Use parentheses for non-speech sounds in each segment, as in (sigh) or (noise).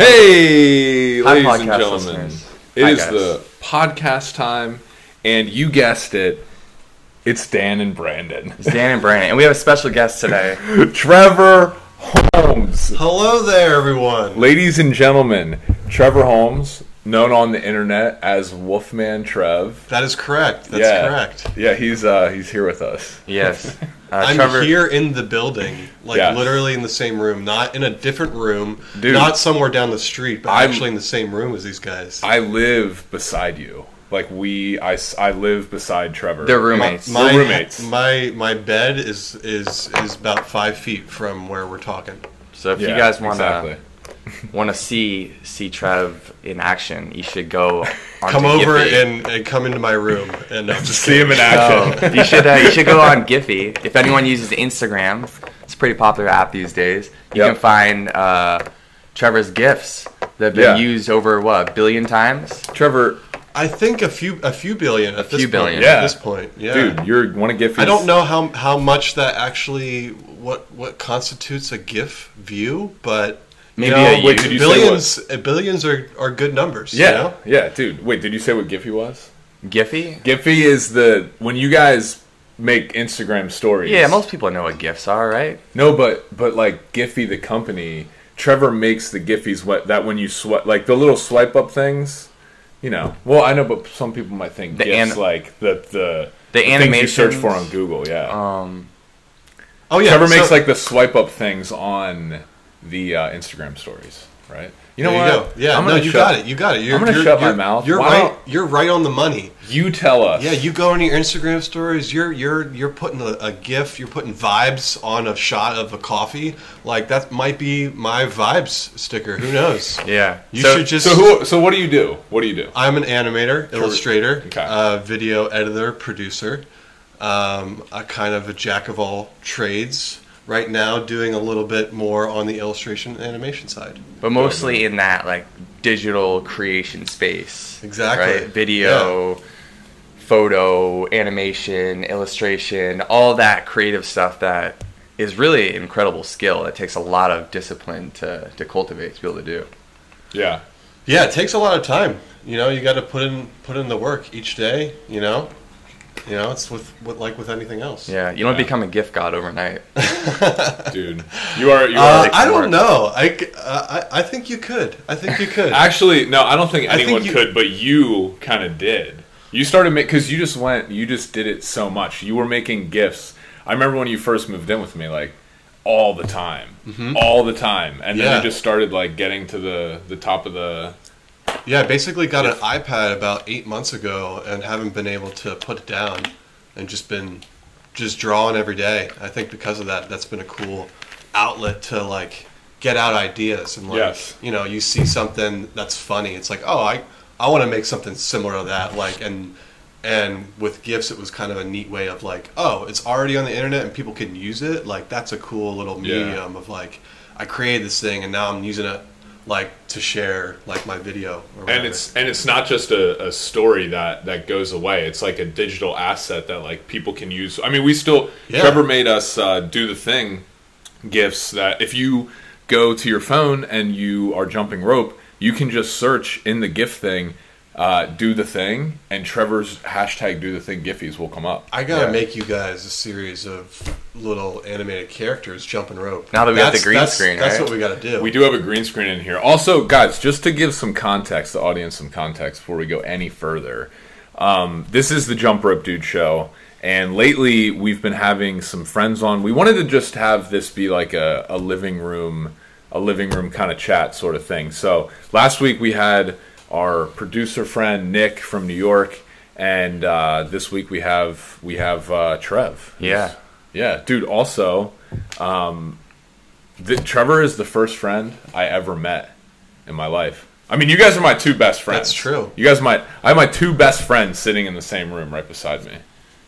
Hey, Hi, ladies and gentlemen. listeners. It Hi, is guys. the podcast time, and you guessed it. It's Dan and Brandon. It's Dan and Brandon, and we have a special guest today. (laughs) Trevor Holmes. Hello there, everyone. Ladies and gentlemen, Trevor Holmes, known on the internet as Wolfman Trev. That is correct. That's yeah. correct. Yeah, he's uh he's here with us. Yes, (laughs) uh, I'm Trevor. here in the building, like Yeah. literally in the same room, not in a different room, Dude. not somewhere down the street, but I'm- actually in the same room as these guys. I live beside you. Like we I, I live beside Trevor. They're My- roommates. We're roommates. My my bed is is is about five feet from where we're talking. So if Yeah, you guys want to exactly. Want to see see Trev in action, you should go (laughs) onto Come over Giphy. and, and come into my room and no, just See him in action. You should uh, you should go on Giphy. If anyone uses Instagram, it's a pretty popular app these days. You Yep. can find uh, Trevor's gifs that have been Yeah. used over what a billion times. Trevor, I think a few a few billion at this few billion. point. Yeah. At this point, yeah. dude, you're want to give I don't know how how much that actually what what constitutes a GIF view, but Maybe you know, a Wait, did you say billions uh, billions are, are good numbers. you Yeah, know? yeah, dude. Wait, did you say what Giphy was? Giphy. Giphy is the when you guys make Instagram stories. Yeah, most people know what gifs are, right? no, but but like Giphy the company, Trevor makes the Giphies what that when you swipe like the little swipe up things. You know, well, I know, but some people might think The GIFs an- like the the The things you search for on. Google. Yeah, Um, Oh yeah. Trevor makes so- like the swipe up things on the uh, Instagram stories, right? You know there what? you. Yeah, I'm no, you shut- got it. You got it. You're, I'm gonna you're, shut my mouth. You're Why right. don't- You're right on the money. You tell us. Yeah, you go on your Instagram stories. You're you're you're putting a, a GIF. You're putting vibes on a shot of a coffee. Like that might be my vibes sticker. Who knows? (laughs) yeah. You So- should just. So who? So what do you do? What do you do? I'm an animator, illustrator, Okay. uh, video editor, producer. Um, a kind of a jack of all trades. Right now, doing a little bit more on the illustration and animation side. but mostly in that like digital creation space. Exactly. Right? Video, photo, animation, illustration, all that creative stuff that is really incredible skill. It takes a lot of discipline to, to cultivate to be able to do. Yeah. Yeah, it takes a lot of time. You know, you got to put in put in the work each day. You know, you know, it's with, with like with anything else. Yeah, you don't Yeah. become a gift god overnight. (laughs) dude. You are. You Uh, are. Take I don't know. I, c- uh, I I think you could. I think you could. Actually, no. I don't think I think anyone you- could, but you kind of did. You started make because you just went. You just did it so much. You were making gifts. I remember when you first moved in with me, like all the time, all the time, and then Yeah. you just started like getting to the the top of the. Yeah, I basically got an iPad about eight months ago and haven't been able to put it down and just been just drawing every day. I think because of that, that's been a cool outlet to like get out ideas and like Yes. you know you see something that's funny. It's like oh I I want to make something similar to that like and and with gifts it was kind of a neat way of like oh it's already on the internet and people can use it like that's a cool little Yeah. medium of like I created this thing and now I'm using it like to share like my video or And it's and it's not just a, a story that that goes away. It's like a digital asset that like people can use. I mean, we still Yeah. Trevor made us uh, do the thing gifts that if you go to your phone and you are jumping rope, you can just search in the GIF thing, uh, do the thing, and Trevor's hashtag do the thing Giphies will come up. I gotta Yeah. make you guys a series of little animated characters jumping rope. Now that we got the green that's- screen, that's right? what we gotta do. We do have a green screen in here. Also, guys, just to give some context, the audience some context before we go any further. Um, this is the Jump Rope Dude show, and lately we've been having some friends on. We wanted to just have this be like a, a living room, a living room kind of chat sort of thing. So last week we had our producer friend Nick from New York, and uh, this week we have we have uh, Trev. Yeah. Yeah, dude. Also, um, the, Trevor is the first friend I ever met in my life. I mean, you guys are my two best friends. That's true. You guys might. I have my two best friends sitting in the same room right beside me.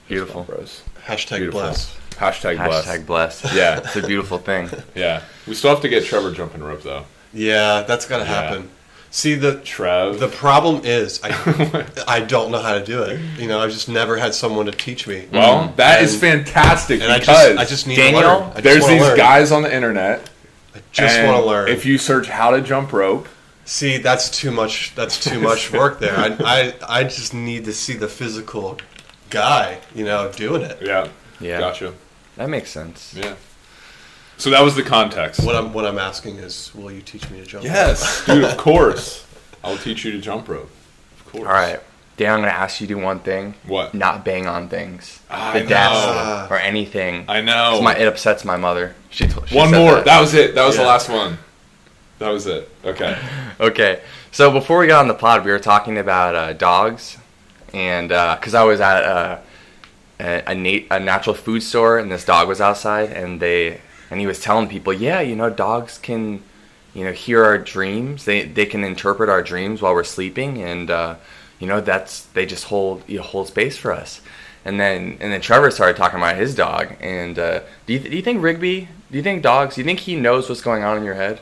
Beautiful. Bros. Hashtag Beautiful. bless. Hashtag, bless. Hashtag blessed. (laughs) Yeah. It's a beautiful thing. Yeah. We still have to get Trevor jumping rope though. Yeah, that's gotta Yeah. happen. See the Trev. the problem is I (laughs) I don't know how to do it. You know, I've just never had someone to teach me. well, mm. that is And- fantastic and I just I just need Daniel, to learn. I there's wanna these learn. guys on the internet. I just want to learn. If you search how to jump rope, See, that's too much. That's too much work there. I, I, I just need to see the physical guy, you know, doing it. Yeah. Yeah. Gotcha. That makes sense. Yeah. So that was the context. What I'm, what I'm asking is, will you teach me to jump? Yes, dude. Of course. I'll teach you to jump rope. Of course. All right. Dan, I'm going to ask you to do one thing. What? Not bang on things. I the desk or anything. I know. My, it upsets my mother. She, t- she One said more. That. That. was it. That was the last one. That was it. Okay. (laughs) Okay. So before we got on the pod, we were talking about uh, dogs, and because I was at uh, a a, nat- a natural food store, and this dog was outside, and they and he was telling people, yeah, you know, dogs can, you know, hear our dreams. They they can interpret our dreams while we're sleeping, and uh, you know, that's they just hold you know, hold space for us. And then and then Trevor started talking about his dog, and uh, do you do you think Rigby? Do you think dogs? Do you think he knows what's going on in your head?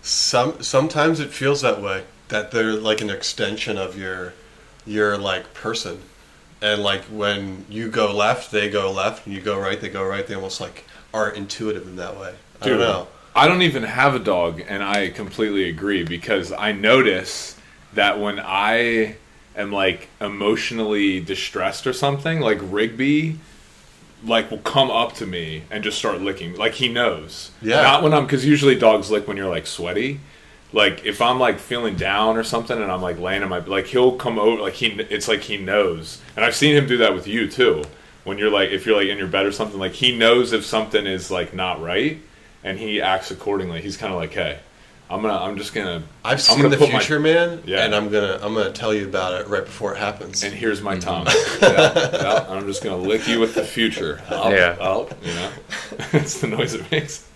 Some sometimes it feels that way that they're like an extension of your your like person, and like when you go left, they go left, and you go right, they go right. They almost like are intuitive in that way. I don't know. I don't even have a dog, and I completely agree because I notice that when I am like emotionally distressed or something, like Rigby, like will come up to me and just start licking. Like he knows. Yeah. Not when I'm because usually dogs lick when you're like sweaty. Like if I'm like feeling down or something and I'm like laying in my like he'll come over like he it's like he knows and I've seen him do that with you too when you're like if you're like in your bed or something like he knows if something is like not right and he acts accordingly. He's kind of like, hey, I'm gonna, I'm just gonna, I've I'm seen gonna the put my- future, man, Yeah. and I'm gonna I'm gonna tell you about it right before it happens. and here's my tongue. Mm-hmm. (laughs) yeah, yeah, I'm just gonna lick you with the future. Up, Yeah. up, you know, (laughs) it's the noise it makes.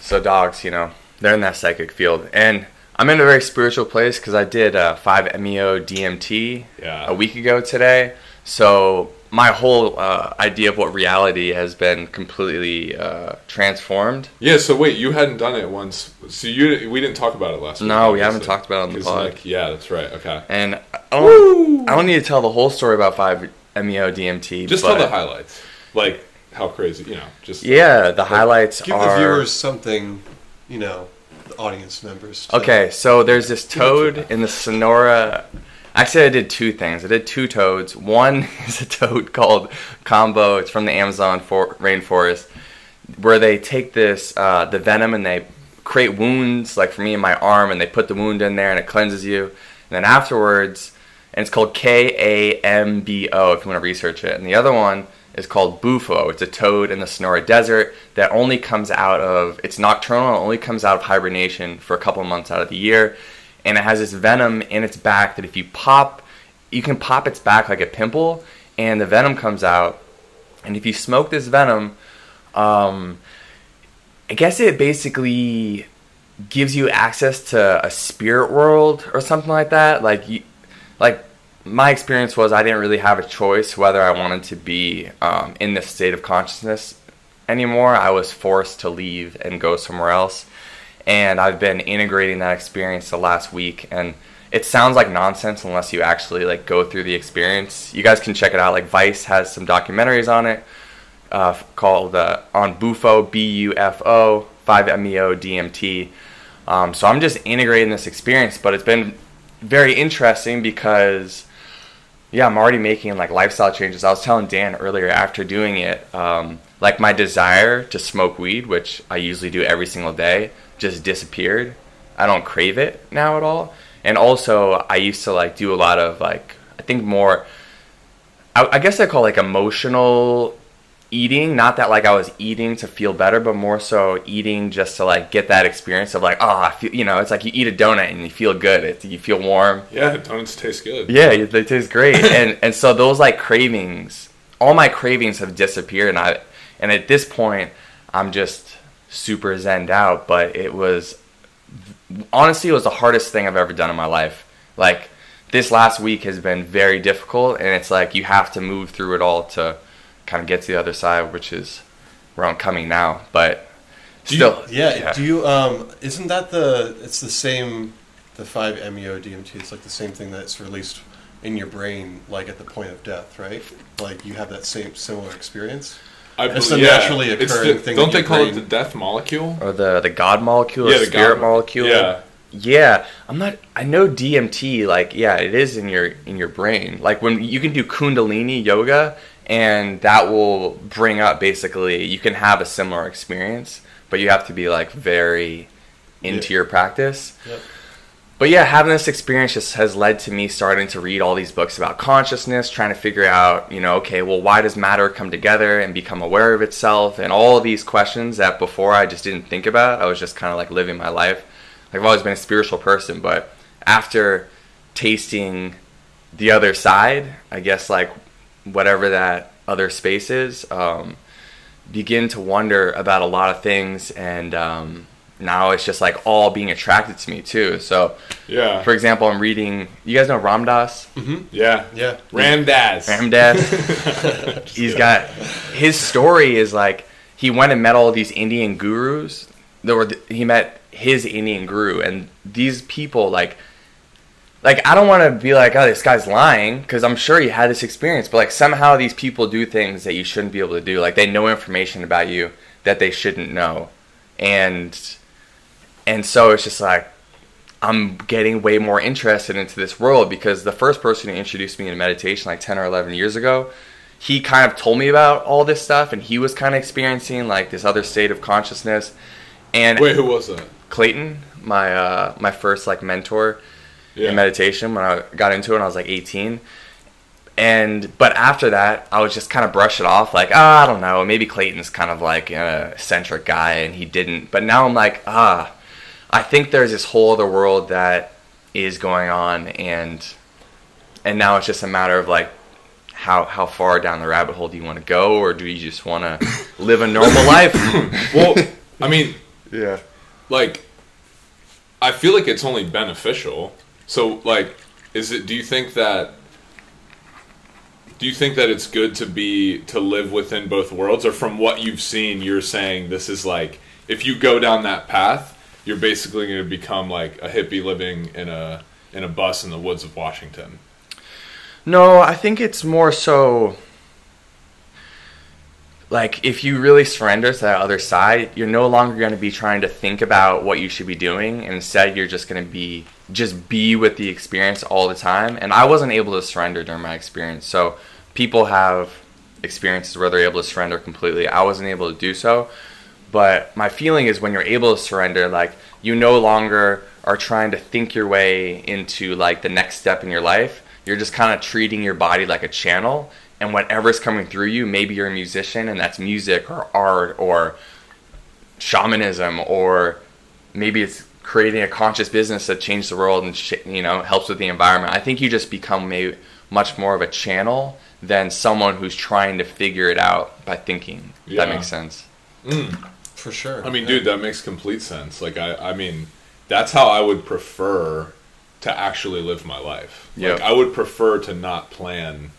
So dogs, you know, they're in that psychic field, and I'm in a very spiritual place because I did uh, five MEO DMT Yeah. a week ago today. So my whole uh, idea of what reality has been completely uh, transformed. Yeah. So wait, you hadn't done it once. So you, we didn't talk about it last week. No, we haven't talked about it on the pod. Like, yeah, that's right. Okay. And I don't, I don't need to tell the whole story about five MEO DMT. Just but tell the highlights, like how crazy, you know. Just Yeah, the highlights Give are the viewers something, you know, the audience members. Okay, so there's this toad in the Sonora. Actually, I did two things. I did two toads. One (laughs) is a toad called Kambo. It's from the Amazon for- rainforest, where they take this uh, the venom and they create wounds. Like for me in my arm, and they put the wound in there and it cleanses you. And then afterwards, and it's called K A M B O if you want to research it. And the other one is called Bufo. It's a toad in the Sonora Desert that only comes out of it's nocturnal. It only comes out of hibernation for a couple months out of the year, and it has this venom in its back that if you pop, you can pop its back like a pimple, and the venom comes out. And if you smoke this venom, um, I guess it basically gives you access to a spirit world or something like that. Like you, like my experience was I didn't really have a choice whether I wanted to be um, in this state of consciousness anymore. I was forced to leave and go somewhere else, and I've been integrating that experience the last week and. It sounds like nonsense unless you actually like go through the experience. You guys can check it out. Like Vice has some documentaries on it uh, called uh, on Bufo B U F O five MEO DMT. Um, so I'm just integrating this experience, but it's been very interesting because yeah, I'm already making like lifestyle changes. I was telling Dan earlier after doing it, um, like my desire to smoke weed, which I usually do every single day, just disappeared. I don't crave it now at all. And also, I used to like do a lot of like I think more. I, I guess I call it, like emotional eating. Not that like I was eating to feel better, but more so eating just to like get that experience of like oh, I feel you know, it's like you eat a donut and you feel good. It's, you feel warm. yeah, donuts taste good. Yeah, they taste great, (laughs) and and so those like cravings, all my cravings have disappeared, and I and at this point, I'm just super zened out. But it was honestly, it was the hardest thing I've ever done in my life. Like this last week has been very difficult, and it's like you have to move through it all to kind of get to the other side, which is where I'm coming now. But Do you- still, yeah, Do you? Um, isn't that the? It's the same. The five MEO DMT. It's like the same thing that's released in your brain, like at the point of death, right? Like you have that same similar experience. I It's believe- a naturally It's occurring the- thing Don't that they your call it brain- the death molecule? or the the God molecule, Yeah, or the spirit God- molecule. Yeah, Yeah, I'm not. I know DMT. Like, yeah, it is in your in your brain. Like when you can do Kundalini yoga, and that will bring up basically you can have a similar experience, but you have to be like very into Yeah. your practice. Yep. But yeah, having this experience just has led to me starting to read all these books about consciousness, trying to figure out, you know, okay, well, why does matter come together and become aware of itself, and all these questions that before I just didn't think about. I was just kind of like living my life. Like, I've always been a spiritual person, but after tasting the other side, I guess like whatever that other space is, um, begin to wonder about a lot of things and. Um, now it's just like all being attracted to me too. So, Yeah. for example, I'm reading. You guys know Ram Dass? Mm-hmm. yeah. Yeah. Ram Dass. Ramdas. (laughs) (laughs) He's got his story is like he went and met all these Indian gurus. There were he met his Indian guru, and these people like. Like I don't want to be like, oh, this guy's lying, because I'm sure he had this experience. But like somehow these people do things that you shouldn't be able to do. Like they know information about you that they shouldn't know, and and so it's just like I'm getting way more interested into this world because the first person who introduced me into meditation like 10 or 11 years ago, he kind of told me about all this stuff and he was kind of experiencing like this other state of consciousness. And Wait, who was that? Clayton, my uh, my first like mentor Yeah. in meditation when I got into it when I was like 18. And but after that, I was just kind of brush it off like, ah, I don't know, maybe Clayton's kind of like an eccentric guy and he didn't. But now I'm like, ah, I think there's this whole other world that is going on and and now it's just a matter of like how how far down the rabbit hole do you want to go or do you just want to (coughs) live a normal life? (coughs) Well, I mean, yeah. like, I feel like it's only beneficial. So, like, is it? Do you think that? Do you think that it's good to be to live within both worlds, or from what you've seen, you're saying this is like if you go down that path, you're basically going to become like a hippie living in a in a bus in the woods of Washington. No, I think it's more so like if you really surrender to that other side, you're no longer going to be trying to think about what you should be doing. Instead, you're just going to be just be with the experience all the time. And I wasn't able to surrender during my experience. So people have experiences where they're able to surrender completely. I wasn't able to do so. But my feeling is when you're able to surrender, like you no longer are trying to think your way into like the next step in your life. You're just kind of treating your body like a channel, and whatever's coming through you, maybe you're a musician, and that's music or art or shamanism, or maybe it's creating a conscious business that changes the world and sh- you know helps with the environment. I think you just become maybe much more of a channel than someone who's trying to figure it out by thinking. If that makes sense. Mm. For sure. I mean, Yeah. dude, that makes complete sense. Like, I, I mean, that's how I would prefer to actually live my life. Like, I would prefer to not plan.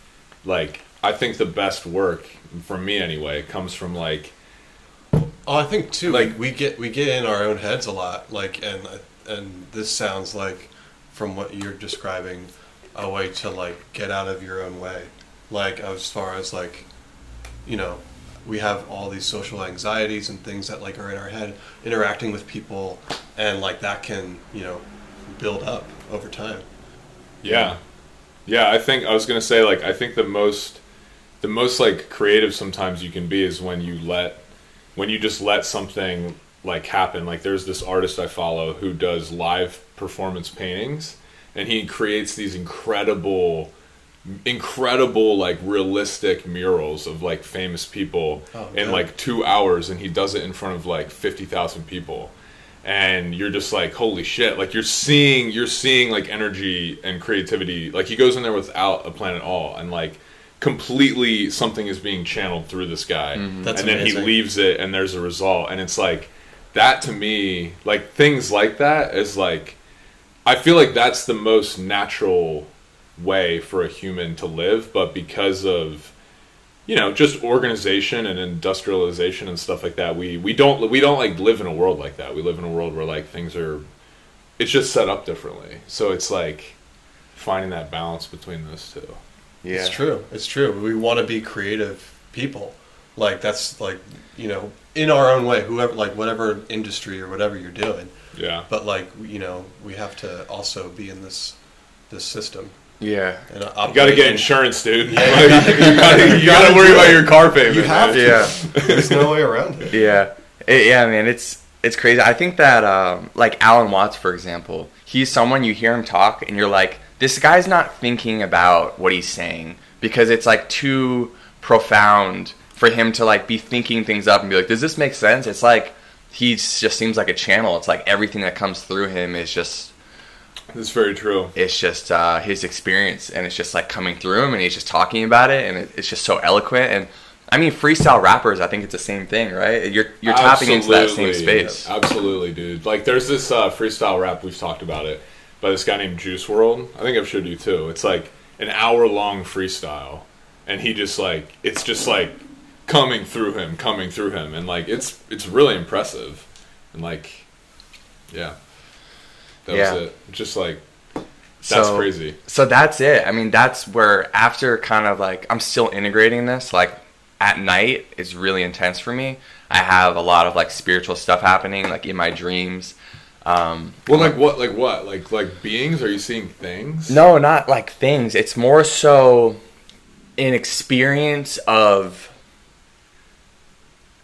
Like, I think the best work, for me anyway, comes from like, Oh, I think too. Like- Like we get we get in our own heads a lot. Like, and and this sounds like, from what you're describing, a way to like get out of your own way. Like as far as like, you know, we have all these social anxieties and things that like are in our head, interacting with people, and like that can you know, build up over time. yeah, yeah. I think I was gonna say like, I think the most, the most like creative sometimes you can be is when you let, when you just let something like happen. Like, there's this artist I follow who does live performance paintings, and he creates these incredible incredible like realistic murals of like famous people Oh, in yeah. like two hours and he does it in front of like 50,000 people. And you're just like holy shit. Like you're seeing you're seeing like energy and creativity. Like he goes in there without a plan at all and like completely something is being channeled through this guy. Mm-hmm. That's and then he leaves it and there's a result. And it's like that to me like things like that is like I feel like that's the most natural way for a human to live, but because of you know just organization and industrialization and stuff like that, we we don't we don't like live in a world like that. We live in a world where like things are it's just set up differently. So it's like finding that balance between those two. Yeah. It's true. It's true. We want to be creative people. Like that's like you know in our own way. Whoever like whatever industry or whatever you're doing, Yeah. But like you know, we have to also be in this this system. Yeah. And You got to get insurance, dude. Yeah, Like, (laughs) you gotta- you got you gotta worry about your car payment. You have man. to. Yeah. There's no way around it. Yeah, It- yeah, man, it's it's crazy. I think that um, like Alan Watts, for example, he's someone you hear him talk, and you're like, this guy's not thinking about what he's saying because it's like too profound for him to like be thinking things up and be like, does this make sense? It's like he just seems like a channel. It's like everything that comes through him is just That's very true. it's just uh, his experience and it's just like coming through him and he's just talking about it and it, it's just so eloquent and I mean freestyle rappers I think it's the same thing right you're you're tapping into that same Absolutely. space Absolutely, dude. Like, there's this uh, freestyle rap we've talked about it by this guy named Juice WRLD. I think I've showed you too. It's like an hour long freestyle, and he just like it's just like coming through him, coming through him, and like it's it's really impressive, and like yeah, that Yeah. was it. Just like that's So- crazy. so that's it I mean that's where after kind of like I'm still integrating this like at night is really intense for me I have a lot of like spiritual stuff happening like in my dreams um, Well, like what, like what, like like beings? Are you seeing things? No, not like things. It's more so an experience of.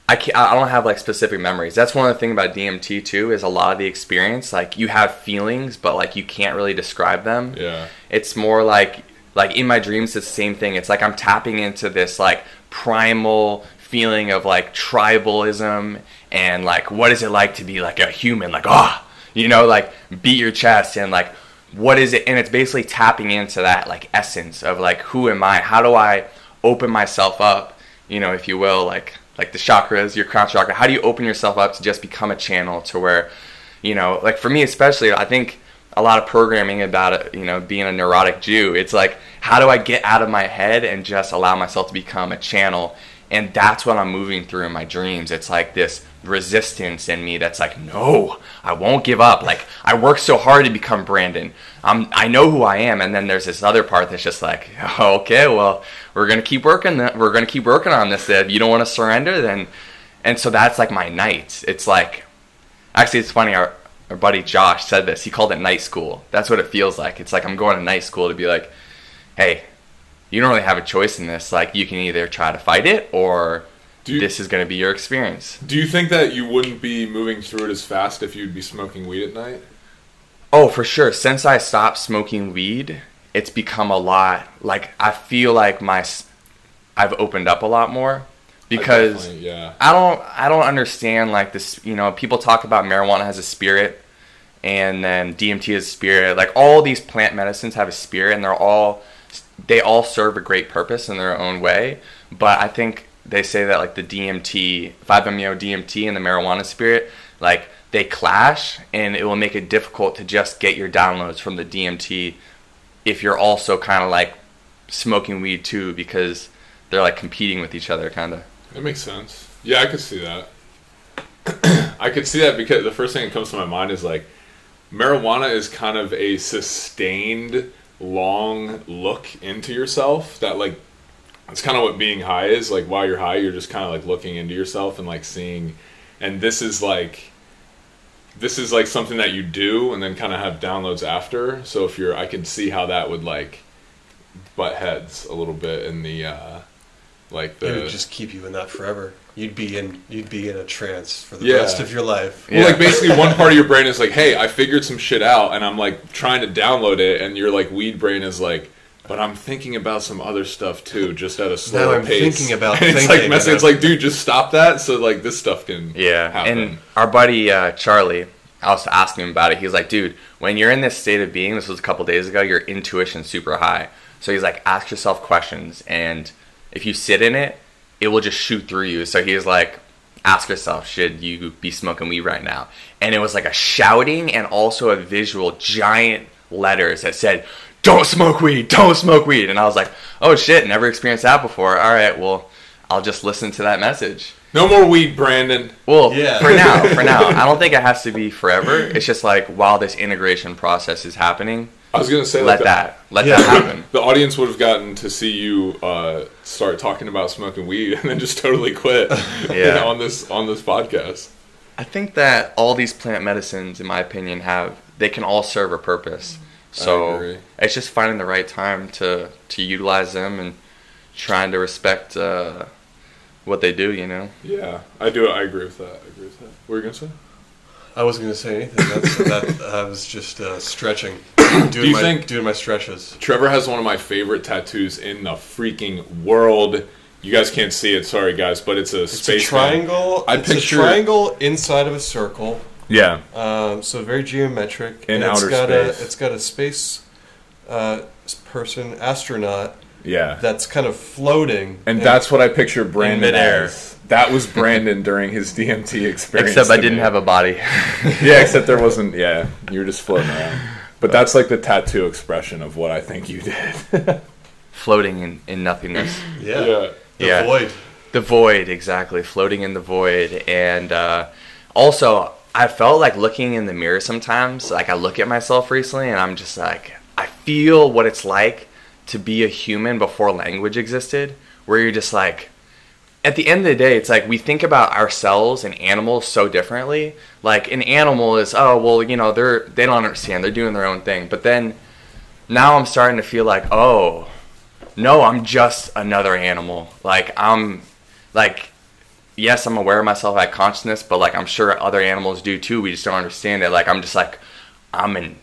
I can't, I don't have like specific memories. That's one of the things about DMT too is a lot of the experience like you have feelings but like you can't really describe them. Yeah. It's more like like in my dreams it's the same thing. It's like I'm tapping into this like primal feeling of like tribalism and like what is it like to be like a human like ah you know like beat your chest and like what is it and it's basically tapping into that like essence of like who am I? How do I open myself up, you know, if you will, like like the chakras, your crown chakra. How do you open yourself up to just become a channel to where you know, like for me especially, I think a lot of programming about it, you know, being a neurotic Jew. It's like, how do I get out of my head and just allow myself to become a channel? And that's what I'm moving through in my dreams. It's like this resistance in me that's like, no, I won't give up. Like I worked so hard to become Brandon. I'm, I know who I am. And then there's this other part that's just like, (laughs) okay, well, we're gonna keep working. That we're gonna keep working on this. If you don't want to surrender, then, and so that's like my nights. It's like Actually, it's funny. Our, our buddy Josh said this. He called it night school. That's what it feels like. It's like I'm going to night school to be like, hey, you don't really have a choice in this. Like, you can either try to fight it or you, this is going to be your experience. do you think that you wouldn't be moving through it as fast if you'd be smoking weed at night? Oh, for sure. Since I stopped smoking weed, it's become a lot. Like, I feel like my. I've opened up a lot more because. Definitely, yeah. I don't I don't understand like this you know people talk about marijuana has a spirit and then DMT is spirit like all these plant medicines have a spirit and they're all they all serve a great purpose in their own way but I think they say that like the DMT 5-MeO DMT and the marijuana spirit like they clash and it will make it difficult to just get your downloads from the DMT if you're also kind of like smoking weed too because they're like competing with each other kind of That makes sense. Yeah, I could see that. (clears throat) I could see that because the first thing that comes to my mind is like marijuana is kind of a sustained long look into yourself that like it's kind of what being high is like while you're high you're just kind of like looking into yourself and like seeing and this is like this is like something that you do and then kind of have downloads after so if you're i can see how that would like butt heads a little bit in the uh like the It would just keep you in that forever. You'd be in you'd be in a trance for the Yeah. rest of your life. Well, Yeah. like basically, one part of your (laughs) brain is like, "Hey, I figured some shit out," and I'm like trying to download it, and your like weed brain is like, "But I'm thinking about some other stuff too, just at a slower I'm pace." thinking (laughs) about and it's thinking, like messing. and It's like, dude, just stop that, so like this stuff can Yeah, happen. and our buddy uh, Charlie, I was asking him about it. He's like, dude, when you're in this state of being, this was a couple days ago, your intuition's super high. So he's like, ask yourself questions, and if you sit in it, it will just shoot through you. So he's like, ask yourself, should you be smoking weed right now? And it was like a shouting and also a visual, giant letters that said, don't smoke weed, don't smoke weed. And I was like, oh shit, never experienced that before. All right, well, I'll just listen to that message. no more weed, Brandon. Well, Yeah. for now, (laughs) for now. I don't think it has to be forever. It's just like while this integration process is happening, I was gonna say let like, that let Yeah. that happen. (laughs) The audience would have gotten to see you uh, start talking about smoking weed and then just totally quit (laughs) Yeah. on this on this podcast. I think that all these plant medicines, in my opinion, have they can all serve a purpose. So it's just finding the right time to to utilize them and trying to respect uh, what they do. You know. Yeah, I do. I agree with that. I agree with that. What were you gonna say? I wasn't going to say anything. That's, (laughs) that I was just uh, stretching, (coughs) doing you my think- doing my stretches. Trevor has one of my favorite tattoos in the freaking world. You guys can't see it, sorry guys, but it's a It's space a triangle. I it's picture- a triangle inside of a circle. Yeah, Um, so very geometric. In and it's outer got space. A, it's got a space uh, person, astronaut, yeah. that's kind of floating. and that's what I picture Brandon midair. as. That was Brandon during his DMT experience. Except I didn't me. have a body. (laughs) Yeah, except there wasn't. Yeah, you were just floating around. But that's like the tattoo expression of what I think you did. (laughs) Floating in, in nothingness. yeah, Yeah. the Yeah. void. The void, exactly. Floating in the void. And uh, also, I felt like looking in the mirror sometimes. Like, I look at myself recently and I'm just like, I feel what it's like to be a human before language existed, where you're just like, at the end of the day, it's like we think about ourselves and animals so differently. Like, an animal is, oh, well, you know, they're, they don't understand, they're doing their own thing. But then now I'm starting to feel like, oh, no, I'm just another animal. Like I'm like yes, I'm aware of myself, I have consciousness, but like I'm sure other animals do too. We just don't understand it. Like I'm just like I'm an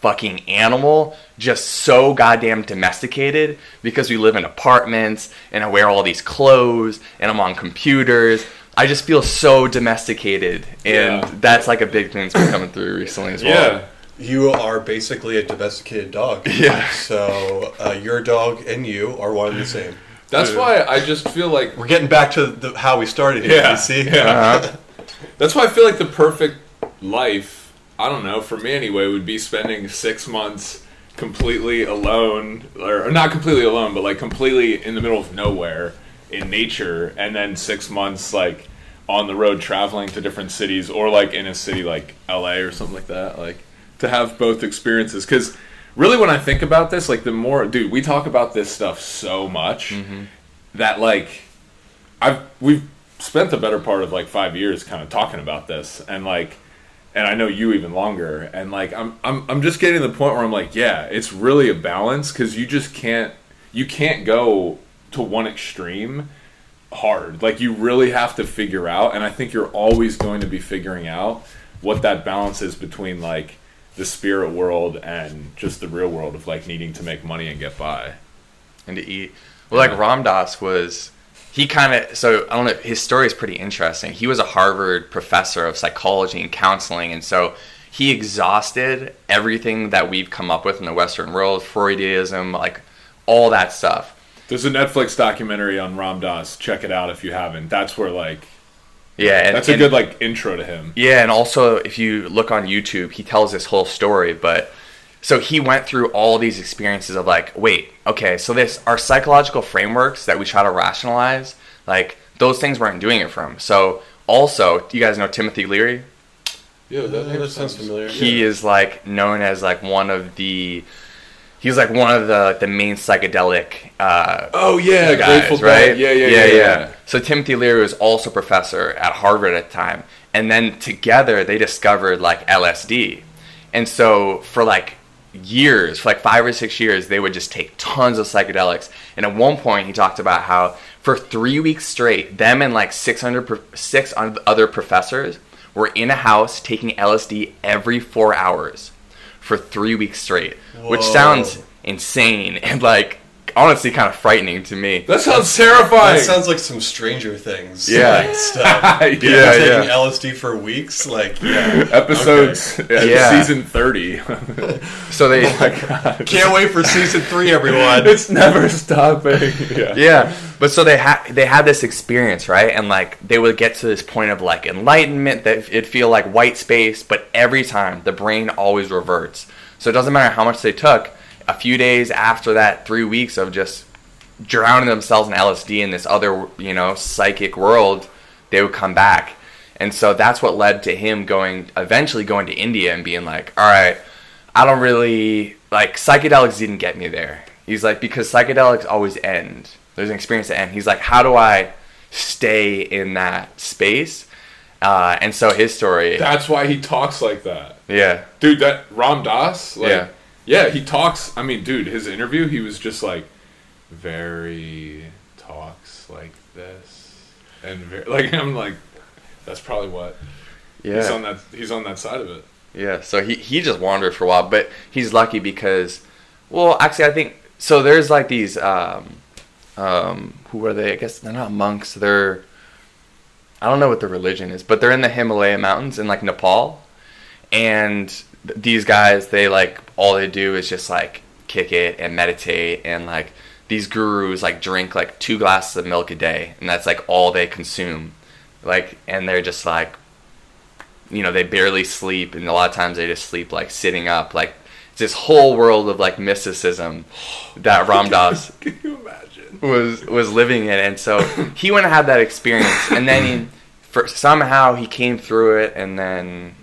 fucking animal, just so goddamn domesticated because we live in apartments and I wear all these clothes and I'm on computers. I just feel so domesticated, and Yeah. that's like a big thing that's been coming through recently as well. Yeah. You are basically a domesticated dog. Yeah. So uh, your dog and you are one and the same. That's why I just feel like We're getting back to the, how we started here. Yeah, You see? yeah. Uh-huh. (laughs) That's why I feel like the perfect life, I don't know, for me anyway, would be spending six months completely alone, or, or not completely alone, but like completely in the middle of nowhere in nature, and then six months like on the road traveling to different cities, or like in a city like LA or something like that. Like to have both experiences, because really, when I think about this, like the more, dude, we talk about this stuff so much mm-hmm. that like I've we've spent the better part of like five years kind of talking about this, and like, and I know you even longer, and like I'm I'm I'm just getting to the point where I'm like, yeah, it's really a balance because you just can't you can't go to one extreme hard. Like you really have to figure out, and I think you're always going to be figuring out what that balance is between like the spirit world and just the real world of like needing to make money and get by. and to eat. Well, like Yeah. Ram Dass was, he kind of so I don't know. His story is pretty interesting. He was a Harvard professor of psychology and counseling, and so he exhausted everything that we've come up with in the Western world, Freudism, like all that stuff. There's a Netflix documentary on Ram Dass. Check it out if you haven't. That's where like Yeah, and, that's a and- good like intro to him. Yeah, and also if you look on YouTube, he tells this whole story. But so he went through all these experiences of like, wait, okay, so this our psychological frameworks that we try to rationalize, like those things weren't doing it from. So also, you guys know Timothy Leary? Yeah, Uh, that sounds familiar. He is like known as like one of the he's like one of the the main psychedelic uh, Oh yeah, guys, Grateful right? Dead. Yeah, yeah, yeah, yeah. So Timothy Leary was also professor at Harvard at the time, and then together they discovered like LSD, and so for like years, for like five or six years, they would just take tons of psychedelics. And at one point, he talked about how for three weeks straight, them and like 600, pro- six other professors were in a house taking LSD every four hours for three weeks straight, which sounds insane and like honestly kind of frightening to me. That sounds terrifying. That sounds like some Stranger Things. Yeah. like, stuff. (laughs) yeah, People Yeah, taking yeah. LSD for weeks, like yeah. Episodes, yeah, Yeah. season thirty. (laughs) So they (laughs) oh Can't wait for season three, everyone. it's never stopping. Yeah. yeah but so they had they had this experience right and like they would get to this point of like enlightenment that it'd feel like white space but every time the brain always reverts so it doesn't matter how much they took a few days after that three weeks of just drowning themselves in lsd in this other you know psychic world they would come back and so that's what led to him going eventually going to india and being like all right I don't really like psychedelics didn't get me there. He's like because psychedelics always end. There's an experience to end. He's like, how do I stay in that space? Uh, and so his story, That's why he talks like that. yeah, Dude, that Ram Dass, like, Yeah. yeah. he talks. I mean, dude, his interview, he was just like, very talks like this, and very, (laughs) like I'm like, that's probably what Yeah, he's on that he's on that side of it. yeah. So he he just wandered for a while, but he's lucky because, well, actually, I think so. There's like these, um, um, who are they? I guess they're not monks. They're I don't know what the religion is, but they're in the Himalaya mountains in like Nepal, and th- these guys they like all they do is just like kick it and meditate and like these gurus like drink like two glasses of milk a day and that's like all they consume like and they're just like you know they barely sleep and a lot of times they just sleep like sitting up like it's this whole world of like mysticism that Ram Dass (laughs) Can you imagine? Was was living in, and so he went and had that experience, and then he, for, somehow he came through it, and then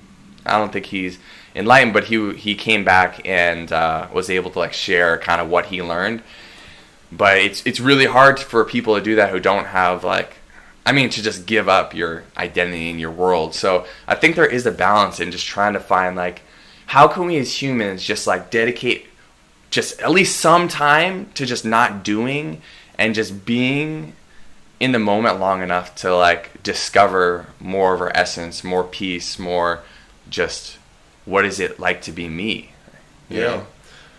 I don't think he's enlightened, but he he came back and uh, was able to like share kind of what he learned. But it's it's really hard for people to do that who don't have like, I mean, to just give up your identity in your world. So I think there is a balance in just trying to find like, how can we as humans just like dedicate just at least some time to just not doing and just being in the moment long enough to like discover more of our essence, more peace, more just what is it like to be me? You Yeah. know?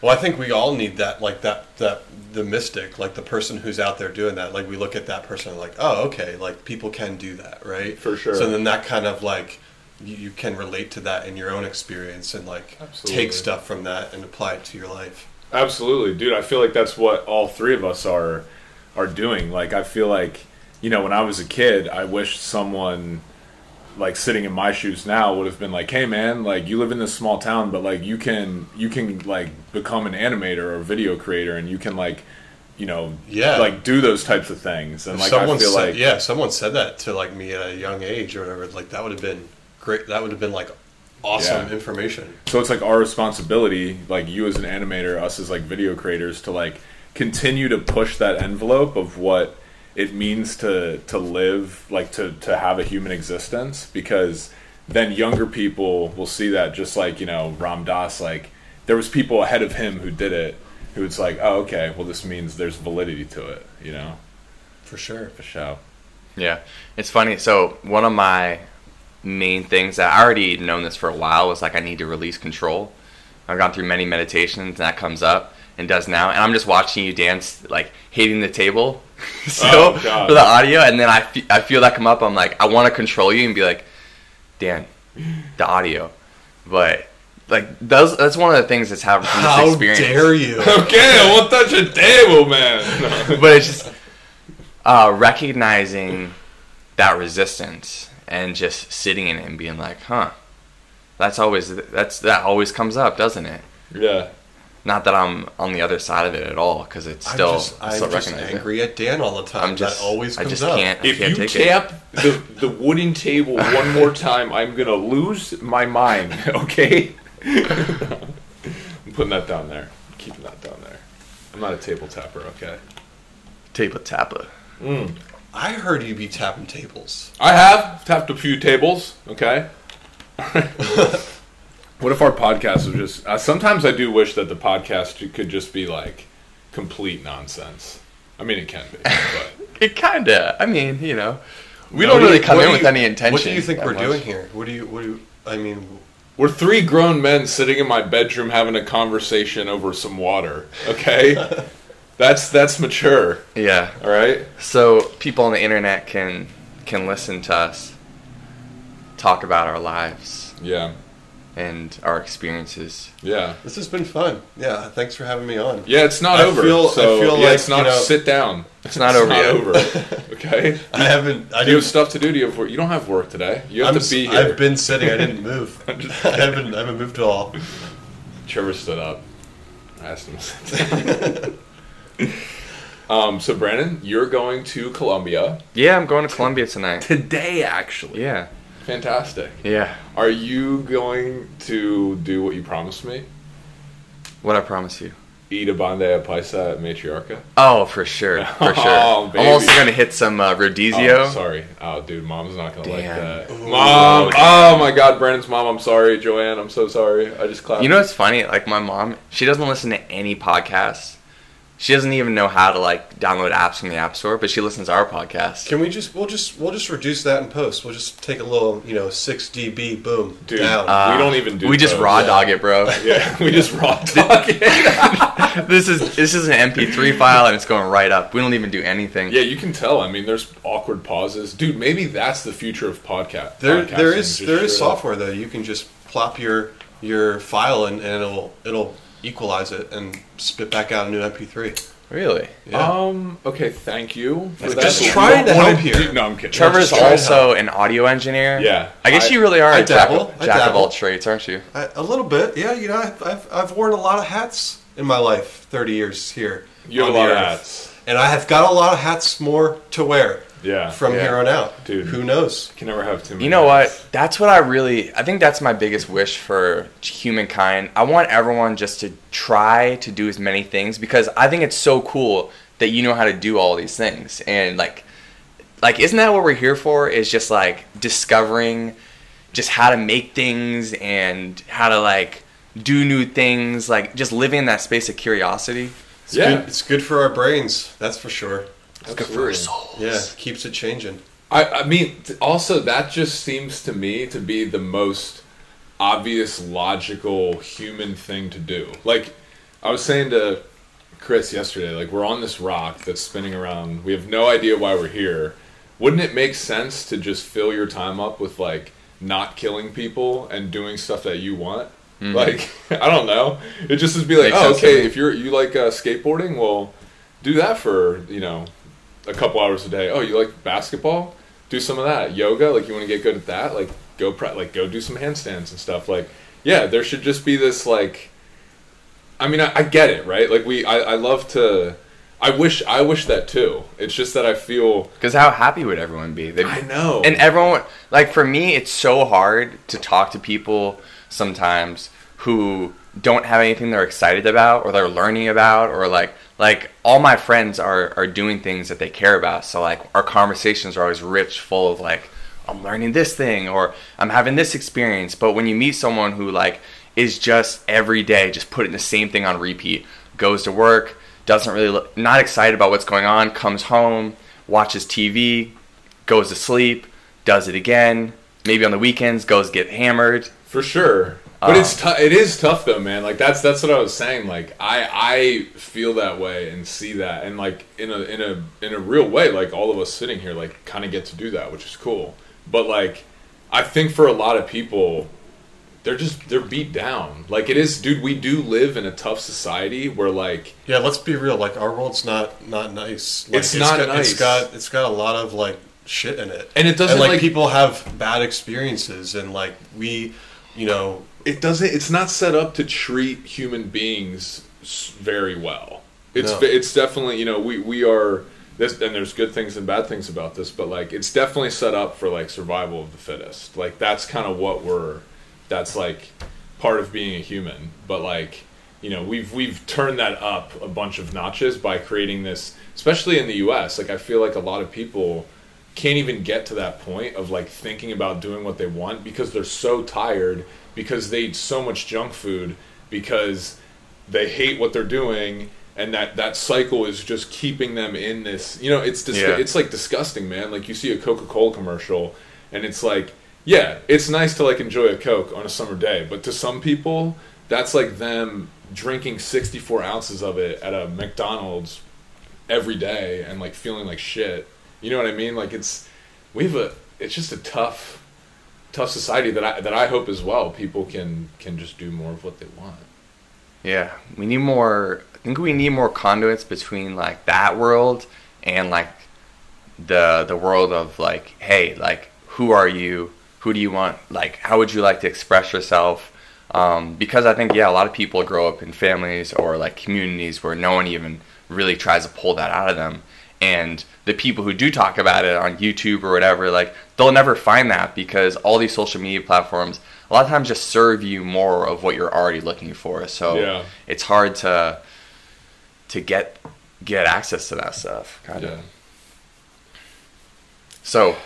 Well, I think we all need that, like that, that the mystic, like the person who's out there doing that. Like we look at that person and like, oh, okay, like people can do that, right? For sure. So then that kind of like you, you can relate to that in your own experience and like Absolutely. take stuff from that and apply it to your life. Absolutely, dude. I feel like that's what all three of us are are doing. Like I feel like, you know, when I was a kid, I wish someone like sitting in my shoes now would have been like, "Hey man, like you live in this small town, but like you can you can like become an animator or video creator and you can like, you know, Yeah. like do those types of things." And If like someone I feel said, like yeah, someone said that to like me at a young age or whatever, like that would have been great. That would have been like awesome Yeah. information. So it's like our responsibility, like you as an animator, us as like video creators, to like continue to push that envelope of what it means to to live, like to to have a human existence, because then younger people will see that just like you know Ram Dass, like there was people ahead of him who did it, who it's like, oh okay, well this means there's validity to it, you know, For sure. for sure. Yeah. It's funny. So one of my main things that I already known this for a while was like I need to release control. I've gone through many meditations and that comes up and does now. And I'm just watching you dance, like hitting the table (laughs) so Oh, for the audio. And then I, fe- I feel that come up. I'm like, I want to control you and be like, Dan, the audio. But like those, that's one of the things that's happened from this How experience. dare (laughs) you? Okay, I won't touch a table, man. but it's just uh, recognizing that resistance and just sitting in it and being like, huh, that's always that's that always comes up, doesn't it? yeah. Not that I'm on the other side of it at all, because it's I'm still just, I I'm still just recognize angry at Dan all the time. I'm just that always I just up. can't. I If can't you take it. tap the, the wooden table one more time, I'm gonna lose my mind. (laughs) Okay. I'm putting that down there. keeping that down there. I'm not a table tapper. Okay. Table tapper. Hmm. I heard you be tapping tables. I have tapped a few tables. Okay. (laughs) what if our podcast was just? Uh, sometimes I do wish that the podcast could just be like complete nonsense. I mean, it can be, but (laughs) It kind of. I mean, you know, we No, don't really come in do with you- any intention. What do you think we're much. doing here? What do you? What do you? I mean, we're three grown men sitting in my bedroom having a conversation over some water. Okay. (laughs) that's that's mature. Yeah. All right. So people on the internet can can listen to us talk about our lives Yeah. and our experiences. Yeah. this has been fun. Yeah, thanks for having me on. Yeah, it's not I over. feel- I feel yeah, like, it's not. you know- sit down. It's not over yet. over. (laughs) Okay. I haven't. I Do you have stuff to do? Do you have work? You don't have work today. You have I'm, to be here. I've been sitting. I didn't (laughs) move. I'm (laughs) I haven't. I haven't moved at all. Trevor stood up. I asked him. To sit down. um. So Brandon, you're going to Colombia Yeah, I'm going to Colombia tonight. today. Actually. Yeah. Fantastic. Yeah. Are you going to do what you promised me? What I promise you. eat a bandeja paisa at Matriarca? Oh, for sure, for (laughs) sure. Oh, I'm also baby. gonna hit some uh, rodizio. Oh, sorry. Oh, dude, mom's not gonna like Damn. that. Mom, oh my God, Brandon's mom. I'm sorry, Joanne. I'm so sorry. I just clapped. You know what's funny? Like my mom, she doesn't listen to any podcasts. She doesn't even know how to like download apps from the app store, but she listens to our podcast. Can we just we'll just we'll just reduce that in post. We'll just take a little you know six dB boom Dude, down. uh, We don't even do We just those. raw Yeah. dog it, bro. (laughs) yeah, we just raw (laughs) dog it. (laughs) this is this is an MP3 file and it's going right up. We don't even do anything. Yeah, you can tell. I mean, there's awkward pauses, dude. Maybe that's the future of podcast. there podcasting, there is there is straight up. software though. You can just plop your your file and, and it'll it'll equalize it and spit back out a new MP3. Really? Yeah. Um. Okay. Thank you. For that. just trying to help here. do- No, I'm kidding. Trevor's just trying to also an audio engineer. Yeah. I guess I- you really are I a jack, dabble. I jack of dabble. all trades, aren't you? I, a little bit, yeah. You know, I've, I've I've worn a lot of hats in my life. Thirty years here. You have on a lot the of earth. hats. and I have got a lot of hats more to wear Yeah. from Yeah. here on out. Dude. who knows? Can never have too many. You know hats. what? That's what I really. I think that's my biggest wish for humankind. I want everyone just to try to do as many things because I think it's so cool that you know how to do all these things and like, like isn't that what we're here for? Is just like discovering, just how to make things and how to like do new things. Like just living in that space of curiosity. It's Yeah. good, it's good for our brains. That's for sure. It's good for our Absolutely. souls. Yeah, keeps it changing. I, I mean, also that just seems to me to be the most obvious, logical human thing to do. Like I was saying to Chris yesterday, like we're on this rock that's spinning around. We have no idea why we're here. Wouldn't it make sense to just fill your time up with like not killing people and doing stuff that you want? Like (laughs) I don't know. It just would be like, Makes oh, okay, if you're you like uh, skateboarding, well, do that for you know a couple hours a day. Oh, you like basketball? Do some of that. Yoga, like you want to get good at that? Like go pre- like go do some handstands and stuff. Like yeah, there should just be this like. I mean, I, I get it, right? Like we, I, I love to. I wish, I wish that too. It's just that I feel. Because how happy would everyone be? They'd- I know. And everyone, like for me, it's so hard to talk to people sometimes who don't have anything they're excited about or they're learning about or like like all my friends are are doing things that they care about. So like our conversations are always rich, full of like I'm learning this thing or I'm having this experience. But when you meet someone who like is just every day just putting the same thing on repeat, goes to work, doesn't really look, not excited about what's going on, comes home, watches TV, goes to sleep, does it again. Maybe on the weekends goes get hammered. For sure. But Um, it's tou- it is tough though, man. Like that's that's what I was saying. Like I I feel that way and see that and like in a in a in a real way, like all of us sitting here like kind of get to do that, which is cool. But like I think for a lot of people they're just they're beat down. Like it is dude, we do live in a tough society where like Yeah, let's be real. Like our world's not not nice. Like, It's not got, nice. It's got it's got a lot of like shit in it. And it doesn't, And like, like- people have bad experiences, and like we, you know, it doesn't it's not set up to treat human beings very well. It's No. it's definitely you know we we are this and there's good things and bad things about this but like it's definitely set up for like survival of the fittest. Like that's kind of what we're that's like part of being a human. But like you know we've we've turned that up a bunch of notches by creating this especially in the US like I feel like a lot of people can't even get to that point of like thinking about doing what they want because they're so tired because they eat so much junk food because they hate what they're doing and that that cycle is just keeping them in this you know it's dis- Yeah. it's like disgusting man like you see a coca-cola commercial and it's like yeah it's nice to like enjoy a coke on a summer day but to some people that's like them drinking 64 ounces of it at a mcdonald's every day and like feeling like shit you know what i mean like it's we have a it's just a tough tough society that i that i hope as well people can can just do more of what they want Yeah, we need more. I think we need more conduits between like that world and like the the world of like, hey, like who are you? Who do you want? Like, how would you like to express yourself? Um, because I think yeah, a lot of people grow up in families or like communities where no one even really tries to pull that out of them. And the people who do talk about it on YouTube or whatever, like they'll never find that because all these social media platforms a lot of times just serve you more of what you're already looking for. So Yeah. it's hard to to get get access to that stuff. Kind Yeah. of. So,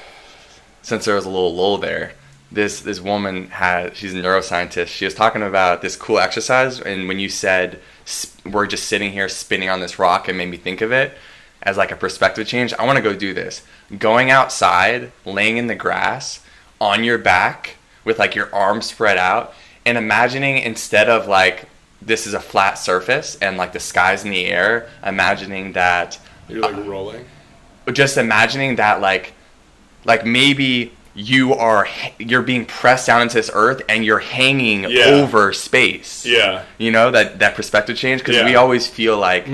since there was a little lull there, this this woman had she's a neuroscientist. She was talking about this cool exercise, and when you said "S- we're just sitting here spinning on this rock, it made me think of it as like a perspective change. I want to go do this. Going outside, laying in the grass on your back with like your arms spread out, and imagining instead of like this is a flat surface and like the sky's in the air, imagining that You're like uh, rolling. just imagining that like like maybe you are you're being pressed down into this earth and you're hanging Yeah. over space Yeah. you know that that perspective change because Yeah. we always feel like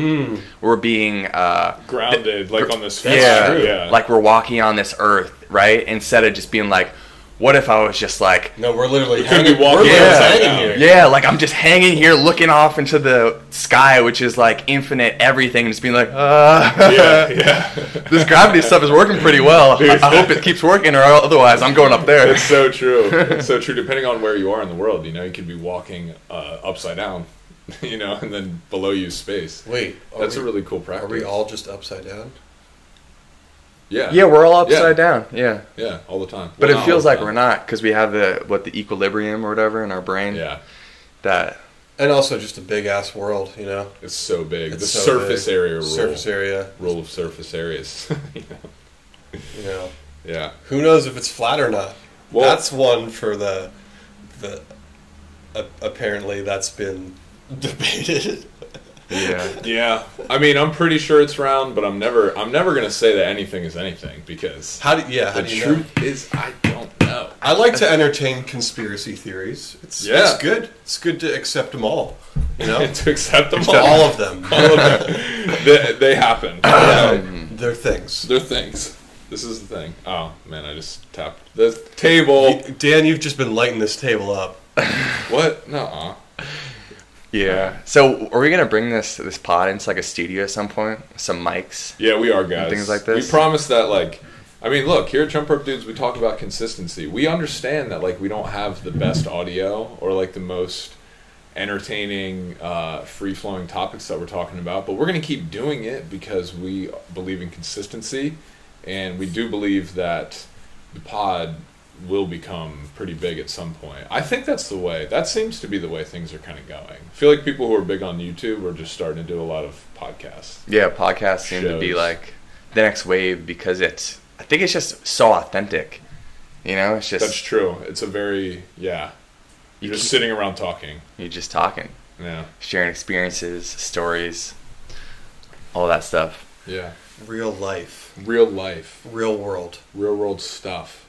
we're being uh Grounded, like on this. yeah, yeah. like we're walking on this earth right instead of just being like what if i was just like No, we're literally could be hanging, walking we're literally upside hanging here. yeah like i'm just hanging here looking off into the sky which is like infinite everything and just being like uh yeah, (laughs) yeah. this gravity stuff is working pretty well. I, I hope it keeps working, or otherwise I'm going up there. It's so true. (laughs) It's so true. Depending on where you are in the world, you know, you could be walking uh, upside down, (laughs) you know, and then below you space. Wait, That's we, a really cool practice. Are practice. we all just upside down? Yeah. Yeah, we're all upside down. Yeah, Yeah, all the time. but Well, it feels like the we're not because we have the what the equilibrium or whatever in our brain. Yeah, That And also just a big ass world, you know. it's so big. It's the so surface big. area rule. Surface area, Rule of surface areas. you know? you know. Yeah. Who knows if it's flat or not? Well- that's one for the the. Uh, apparently, that's been (laughs) debated. Yeah. Yeah. I mean, I'm pretty sure it's round, but I'm never. I'm never gonna say that anything is anything because How do yeah? How the do you know? truth is I don't know. I like to entertain conspiracy theories. It's Yeah. it's good. It's good to accept them all. You know, (laughs) to accept them all. all of them. All of them. they, they happen. Um, they're things. They're things. This is the thing. Oh man, I just tapped the table. Dan, you've just been lighting this table up. (laughs) What? No. Yeah. So, are we gonna bring this this pod into like a studio at some point? Some mics. Yeah, we are guys. things like this? We promise that, like, I mean, look here at Jump Rope Dudes, we talk about consistency. We understand that, like, we don't have the best audio or like the most entertaining, uh, free flowing topics that we're talking about, but we're gonna keep doing it because we believe in consistency, and we do believe that the pod will become pretty big at some point. I think that's the way. That seems to be the way things are kind of going. I feel like people who are big on YouTube are just starting to do a lot of podcasts. Yeah, podcasts seem to be like the next wave because it's. I think it's just so authentic. You know, it's just That's true. It's a very yeah. You're just sitting around talking. you're just talking, Yeah. sharing experiences, stories, all that stuff. Yeah. Real life, Real life, real world. real world stuff.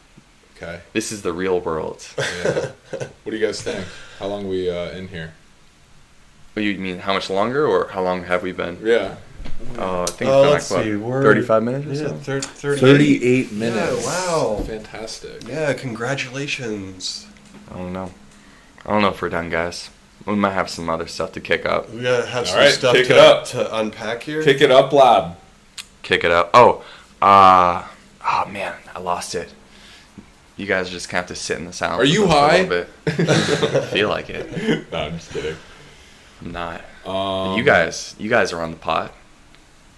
Okay. This is the real world. (laughs) Yeah. what do you guys think? How long are we uh, in here? What, you mean how much longer, or how long have we been? Yeah. Oh, I think Oh, it's let's been like see, what, we're- thirty-five minutes or Yeah, so. thir- 38. 38 Yeah, wow. Fantastic. Yeah, congratulations. I don't know. I don't know if we're done, guys. We might have some other stuff to kick up. We gotta have All some right, stuff kick it to, up. to unpack here. Kick it up, lab. Kick it up. Oh, uh, oh man, I lost it. You guys just kind of have to sit in the silence. Are you a high? (laughs) feel like it. (laughs) no, I'm just kidding. I'm not. Um, you guys, you guys are on the pot.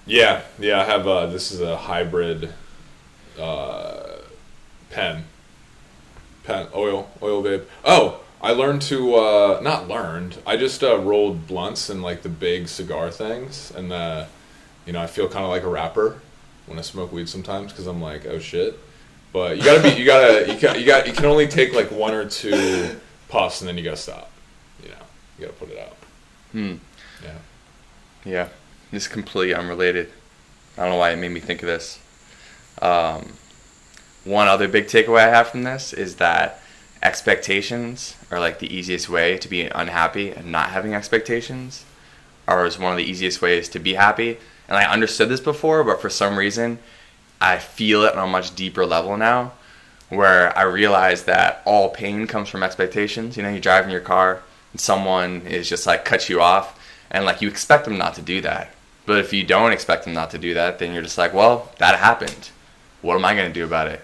Yeah, yeah. I have. Uh, this is a hybrid uh, pen. Pen oil oil vape. Oh, I learned to uh, not learned. I just uh, rolled blunts and like the big cigar things, and uh, you know I feel kind of like a rapper when I smoke weed sometimes because I'm like oh shit. But you gotta be you gotta you got you got you can only take like one or two puffs and then you gotta stop. You know you gotta put it out. Hmm. Yeah. Yeah, this is completely unrelated. I don't know why it made me think of this. Um, one other big takeaway I have from this is that expectations are like the easiest way to be unhappy, and not having expectations are is one of the easiest ways to be happy. And I understood this before, but for some reason, I feel it on a much deeper level now, where I realize that all pain comes from expectations. You know, you drive in your car, and someone is just like cuts you off, and like you expect them not to do that. But if you don't expect them not to do that, then you're just like, well, that happened. What am I going to do about it?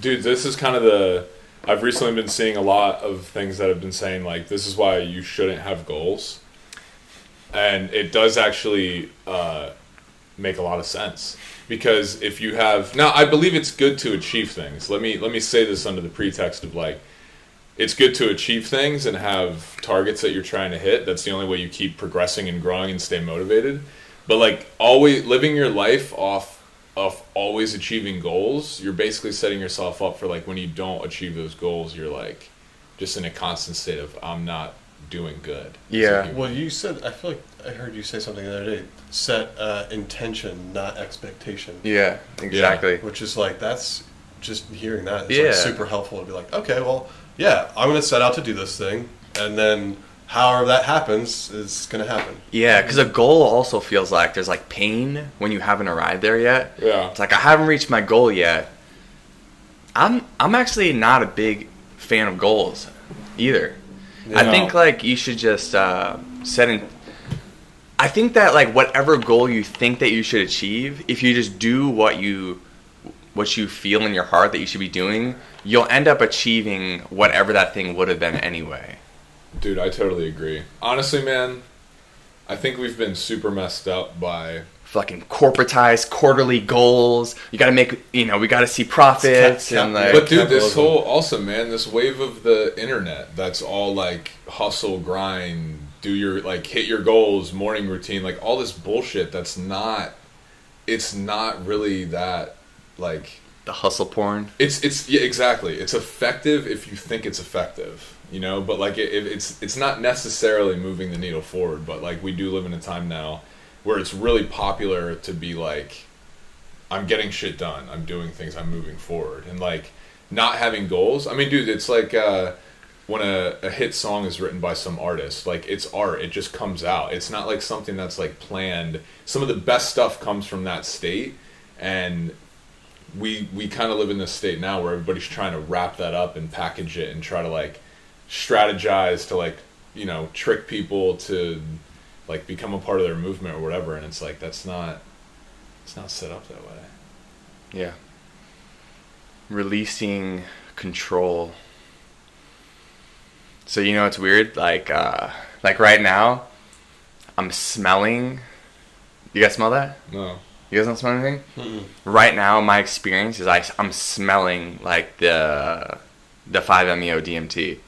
dude this is kind of the i've recently been seeing a lot of things that have been saying like this is why you shouldn't have goals and it does actually uh, make a lot of sense because if you have now, I believe it's good to achieve things. Let me let me say this under the pretext of like it's good to achieve things and have targets that you're trying to hit. That's the only way you keep progressing and growing and stay motivated. But like always living your life off of always achieving goals, you're basically setting yourself up for like when you don't achieve those goals, you're like just in a constant state of I'm not doing good. Yeah. So Well, you said I feel like I heard you say something the other day. Set uh, intention, not expectation. Yeah, exactly. Which is like that's just hearing that is Yeah. like super helpful to be like, okay, well, yeah, I'm gonna set out to do this thing, and then however that happens is gonna happen. Yeah, because a goal also feels like there's like pain when you haven't arrived there yet. Yeah. It's like I haven't reached my goal yet. I'm I'm actually not a big fan of goals either. I think like you should just uh, set in. I think that like whatever goal you think that you should achieve, if you just do what you what you feel in your heart that you should be doing, you'll end up achieving whatever that thing would have been anyway. Dude, I totally agree. Honestly, man, I think we've been super messed up by fucking corporatized quarterly goals. You got to make, you know, we got to see profits Cap- and like. But dude, this whole also man, this wave of the internet that's all like hustle, grind, do your like hit your goals, morning routine, like all this bullshit that's not it's not really that like the hustle porn. it's it's yeah exactly. It's effective if you think it's effective, you know, but like it, it, it's it's not necessarily moving the needle forward, but like we do live in a time now where it's really popular to be like I'm getting shit done. I'm doing things. I'm moving forward. And like not having goals. I mean, dude, it's like uh, when a, a hit song is written by some artist. Like it's art. It just comes out. It's not like something that's like planned. Some of the best stuff comes from that state, and we we kind of live in this state now where everybody's trying to wrap that up and package it and try to like strategize to like you know trick people to like become a part of their movement or whatever. And it's like that's not it's not set up that way. Yeah. Releasing control. So you know it's weird, like uh like right now, I'm smelling. You guys smell that? No. You guys don't smell anything? Mm-mm. Right now, my experience is I, I'm smelling like the the 5-MeO DMT,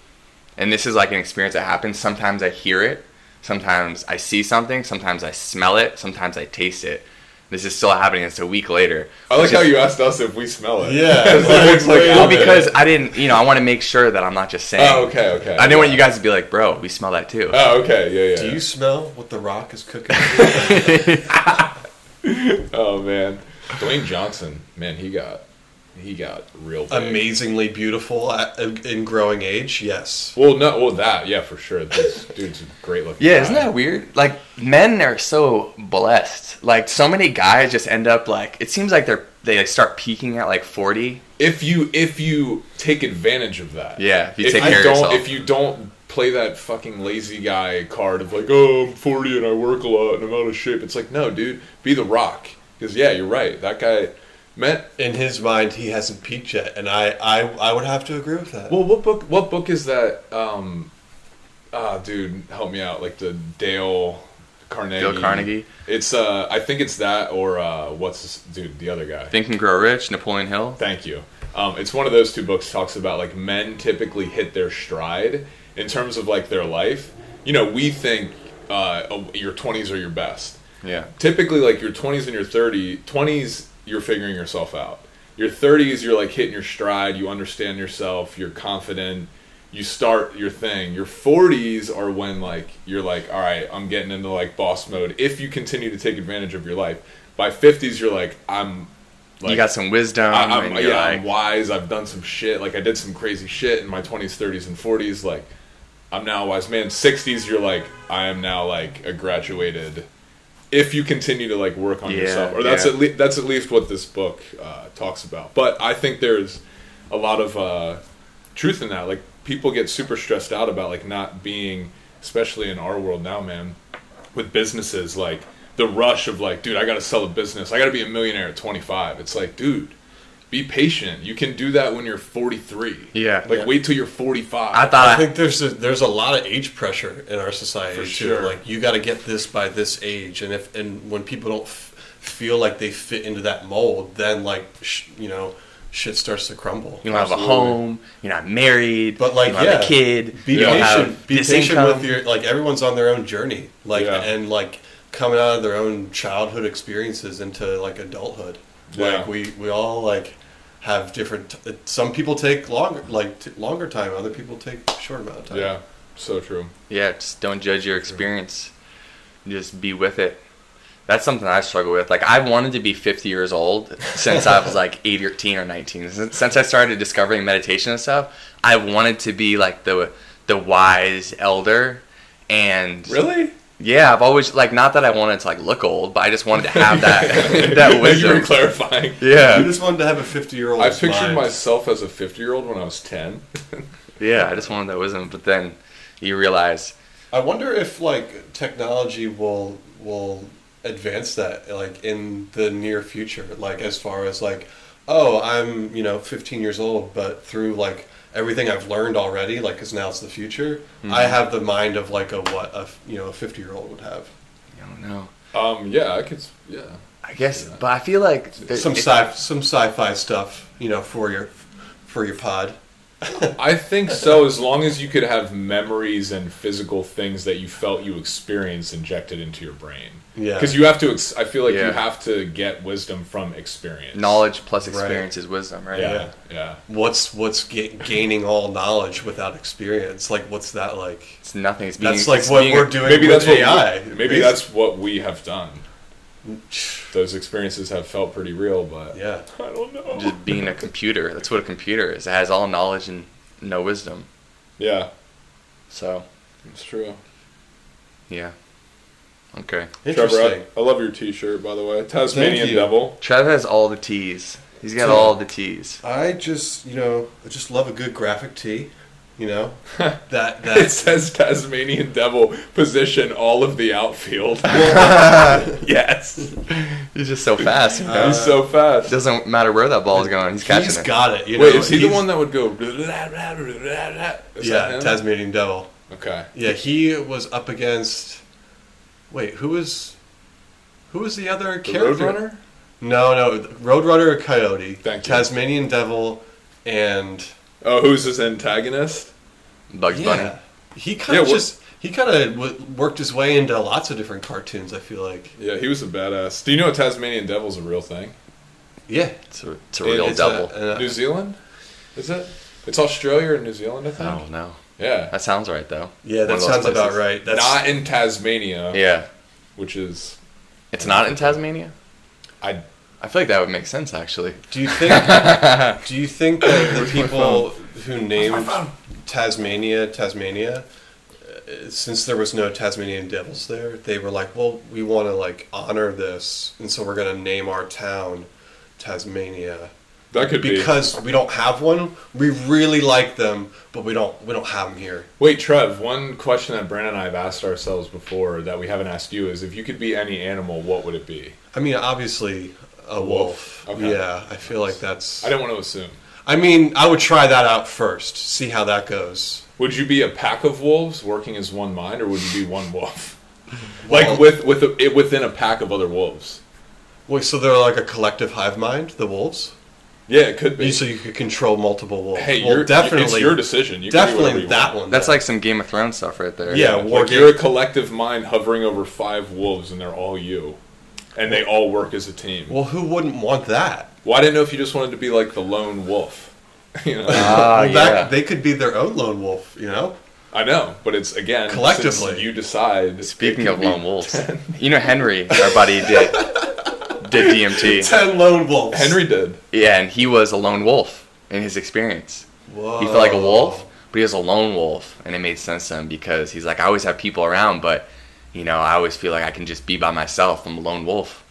and this is like an experience that happens. Sometimes I hear it, sometimes I see something, sometimes I smell it, sometimes I taste it. This is still happening. It's a week later. I like how you asked us if we smell it. Yeah. (laughs) Because it like Well, Well, out there. because I didn't, you know, I want to make sure that I'm not just saying. Oh, okay, okay. I didn't want you guys to be like, bro, we smell that too. Oh, okay, yeah, yeah. Do you smell what the Rock is cooking? (laughs) (laughs) Oh man, Dwayne Johnson, man, he got he got real big. Amazingly beautiful at, in growing age. Yes. Well, no, well that yeah for sure. This (laughs) dude's a great looking. Yeah, guy. isn't that weird? Like men are so blessed. Like so many guys just end up like it seems like they're they start peaking at like 40. If you if you take advantage of that, Yeah, if you if take you care don't, yourself. if you don't play that fucking lazy guy card of like, oh, I'm 40 and I work a lot and I'm out of shape. It's like, no, dude, be the Rock. Because yeah, you're right. That guy meant. In his mind, he hasn't peaked yet, and I, I, I would have to agree with that. Well, what book? What book is that? Um, ah, dude, help me out. Like the Dale Carnegie. Dale Carnegie. It's uh, I think it's that or uh, what's this, dude? The other guy. Think and Grow Rich, Napoleon Hill. Thank you. Um, it's one of those two books talks about like men typically hit their stride in terms of like their life. You know, we think uh, your 20s are your best. Yeah. Typically, like your 20s and your 30s, 20s, you're figuring yourself out. Your 30s, you're like hitting your stride. You understand yourself. You're confident. You start your thing. Your 40s are when like you're like, all right, I'm getting into like boss mode. If you continue to take advantage of your life, by 50s, you're like, I'm. Like, you got some wisdom. I, I'm, yeah, like, I'm wise. I've done some shit. Like I did some crazy shit in my 20s, 30s, and 40s. Like I'm now a wise man. 60s, you're like I am now like a graduated. If you continue to like work on Yeah, yourself, or that's yeah. at least that's at least what this book uh, talks about. But I think there's a lot of uh, truth in that. Like people get super stressed out about like not being, especially in our world now, man, with businesses like the rush of like, dude, I got to sell a business. I got to be a millionaire at 25. It's like, dude, be patient. You can do that when you're 43. Yeah. Like Yeah. wait till you're 45. I thought I think there's a, there's a lot of age pressure in our society For too. sure. Like you got to get this by this age, and if and when people don't f- feel like they fit into that mold, then like sh- you know shit starts to crumble. you don't have a home. You're not married. But like you don't yeah, have a kid. Be you don't patient. have Be this patient income. with your like everyone's on their own journey. Like Yeah. and like coming out of their own childhood experiences into like adulthood. Yeah. Like we we all like have different. T- some people take longer like t- longer time. Other people take short amount of time. yeah, so true. Yeah, just don't judge your experience. Just be with it. That's something I struggle with. Like I've wanted to be 50 years old since I was like 18 or 19. Since, since I started discovering meditation and stuff, I wanted to be like the the wise elder. And Really? Yeah, I've always like not that I wanted to like look old, but I just wanted to have that (laughs) (laughs) that you were wisdom. clarifying. You Yeah, just wanted to have a fifty year old. I pictured myself as a 50 year old when I was 10. (laughs) yeah, I just wanted that wisdom. But then you realize, I wonder if like technology will will advance that like in the near future. Like as far as like, oh, I'm you know 15 years old, but through like everything I've learned already, like because now it's the future. I have the mind of like a what a you know a 50 year old would have. I don't know. Um, yeah, I could. Yeah, I guess, Yeah. but I feel like there- Some if- sci some sci-fi stuff, you know, for your for your pod. (laughs) I think so. As long as you could have memories and physical things that you felt you experienced injected into your brain. Yeah. Because you have to. Ex- I feel like Yeah. you have to get wisdom from experience. knowledge plus Right. experience is wisdom, right? Yeah, yeah. What's what's ga- gaining all knowledge without experience? Like what's that like? It's nothing. It's being, That's like it's what being we're a- doing Maybe with that's what AI. We, maybe that's what we have done. (sighs) Those experiences have felt pretty real, but yeah. (laughs) I don't know. just being a computer. That's what a computer is. It has all knowledge and no wisdom. Yeah, So, it's true. yeah. Okay. Trevor, Interesting. I, I love your T-shirt, by the way. Tasmanian you. Devil. Trev has all the T's. He's got So- all the T's. I just, you know, I just love a good graphic tee. You know, (laughs) that It that says Tasmanian Devil position all of the outfield. (laughs) (laughs) yes, He's just so fast. You uh, know? he's so it fast. doesn't matter where that ball is going. He's catching he's it. got it. You know, Wait, is he the He's- one that would go? Is Yeah, that him? Tasmanian Devil. Okay. Yeah, he was up against. Wait, who was? Who was the other The character? Roadrunner. No, no, Roadrunner or Coyote. Thank you. Tasmanian Devil, and Oh, who's his antagonist? Bugs Bunny. yeah, he kind Yeah, of what- just he kind of w- worked his way into lots of different cartoons. I feel like. Yeah, he was a badass. Do you know a Tasmanian Devil's a real thing? Yeah, It's a, it's a real It's devil. a- New Zealand? Is it? It's Australia or New Zealand, I I think. don't know. Yeah. That sounds right though. yeah, that of those sounds about right. That's Not in Tasmania, Yeah. which is It's not in Tasmania. I I feel like that would make sense actually. Do you think? (laughs) do you think that the people who named? Tasmania Tasmania, uh, since there was no Tasmanian devils there, they were like, well, we want to like honor this, and so we're gonna name our town Tasmania that could be. because we don't have one. We really like them, but we don't we don't have them here. Wait, Trev. One question that Brandon and I have asked ourselves before that we haven't asked you is: if you could be any animal, what would it be? I mean, obviously. A wolf. Wolf. Okay. Yeah, I feel like that's. I don't want to assume. I mean, I would try that out first, see how that goes. Would you be a pack of wolves working as one mind, or would you be one wolf? (laughs) Well- like with with a, it within a pack of other wolves. Wait, so they're like a collective hive mind, the wolves? Yeah, it could be. So you could control multiple wolves. hey, well, you're, definitely, it's your decision. You can do whatever definitely you that one. That's like some Game of Thrones stuff right there. Yeah, Like war you're a collective mind hovering over five wolves, and they're all you, and they all work as a team. Well, who wouldn't want that? Well, I didn't know if you just wanted to be like the lone wolf. (laughs) you know, Ah, well, that, yeah. they could be their own lone wolf. You know, I know, but it's again Collectively. since you decide. Speaking it of lone wolves, (laughs) you know Henry, our buddy, did (laughs) did DMT. (laughs) ten lone wolves. Henry did. Yeah, and he was a lone wolf in his experience. Whoa. He felt like a wolf, but he was a lone wolf, and it made sense to him because he's like, I always have people around, but you know, I always feel like I can just be by myself. I'm a lone wolf.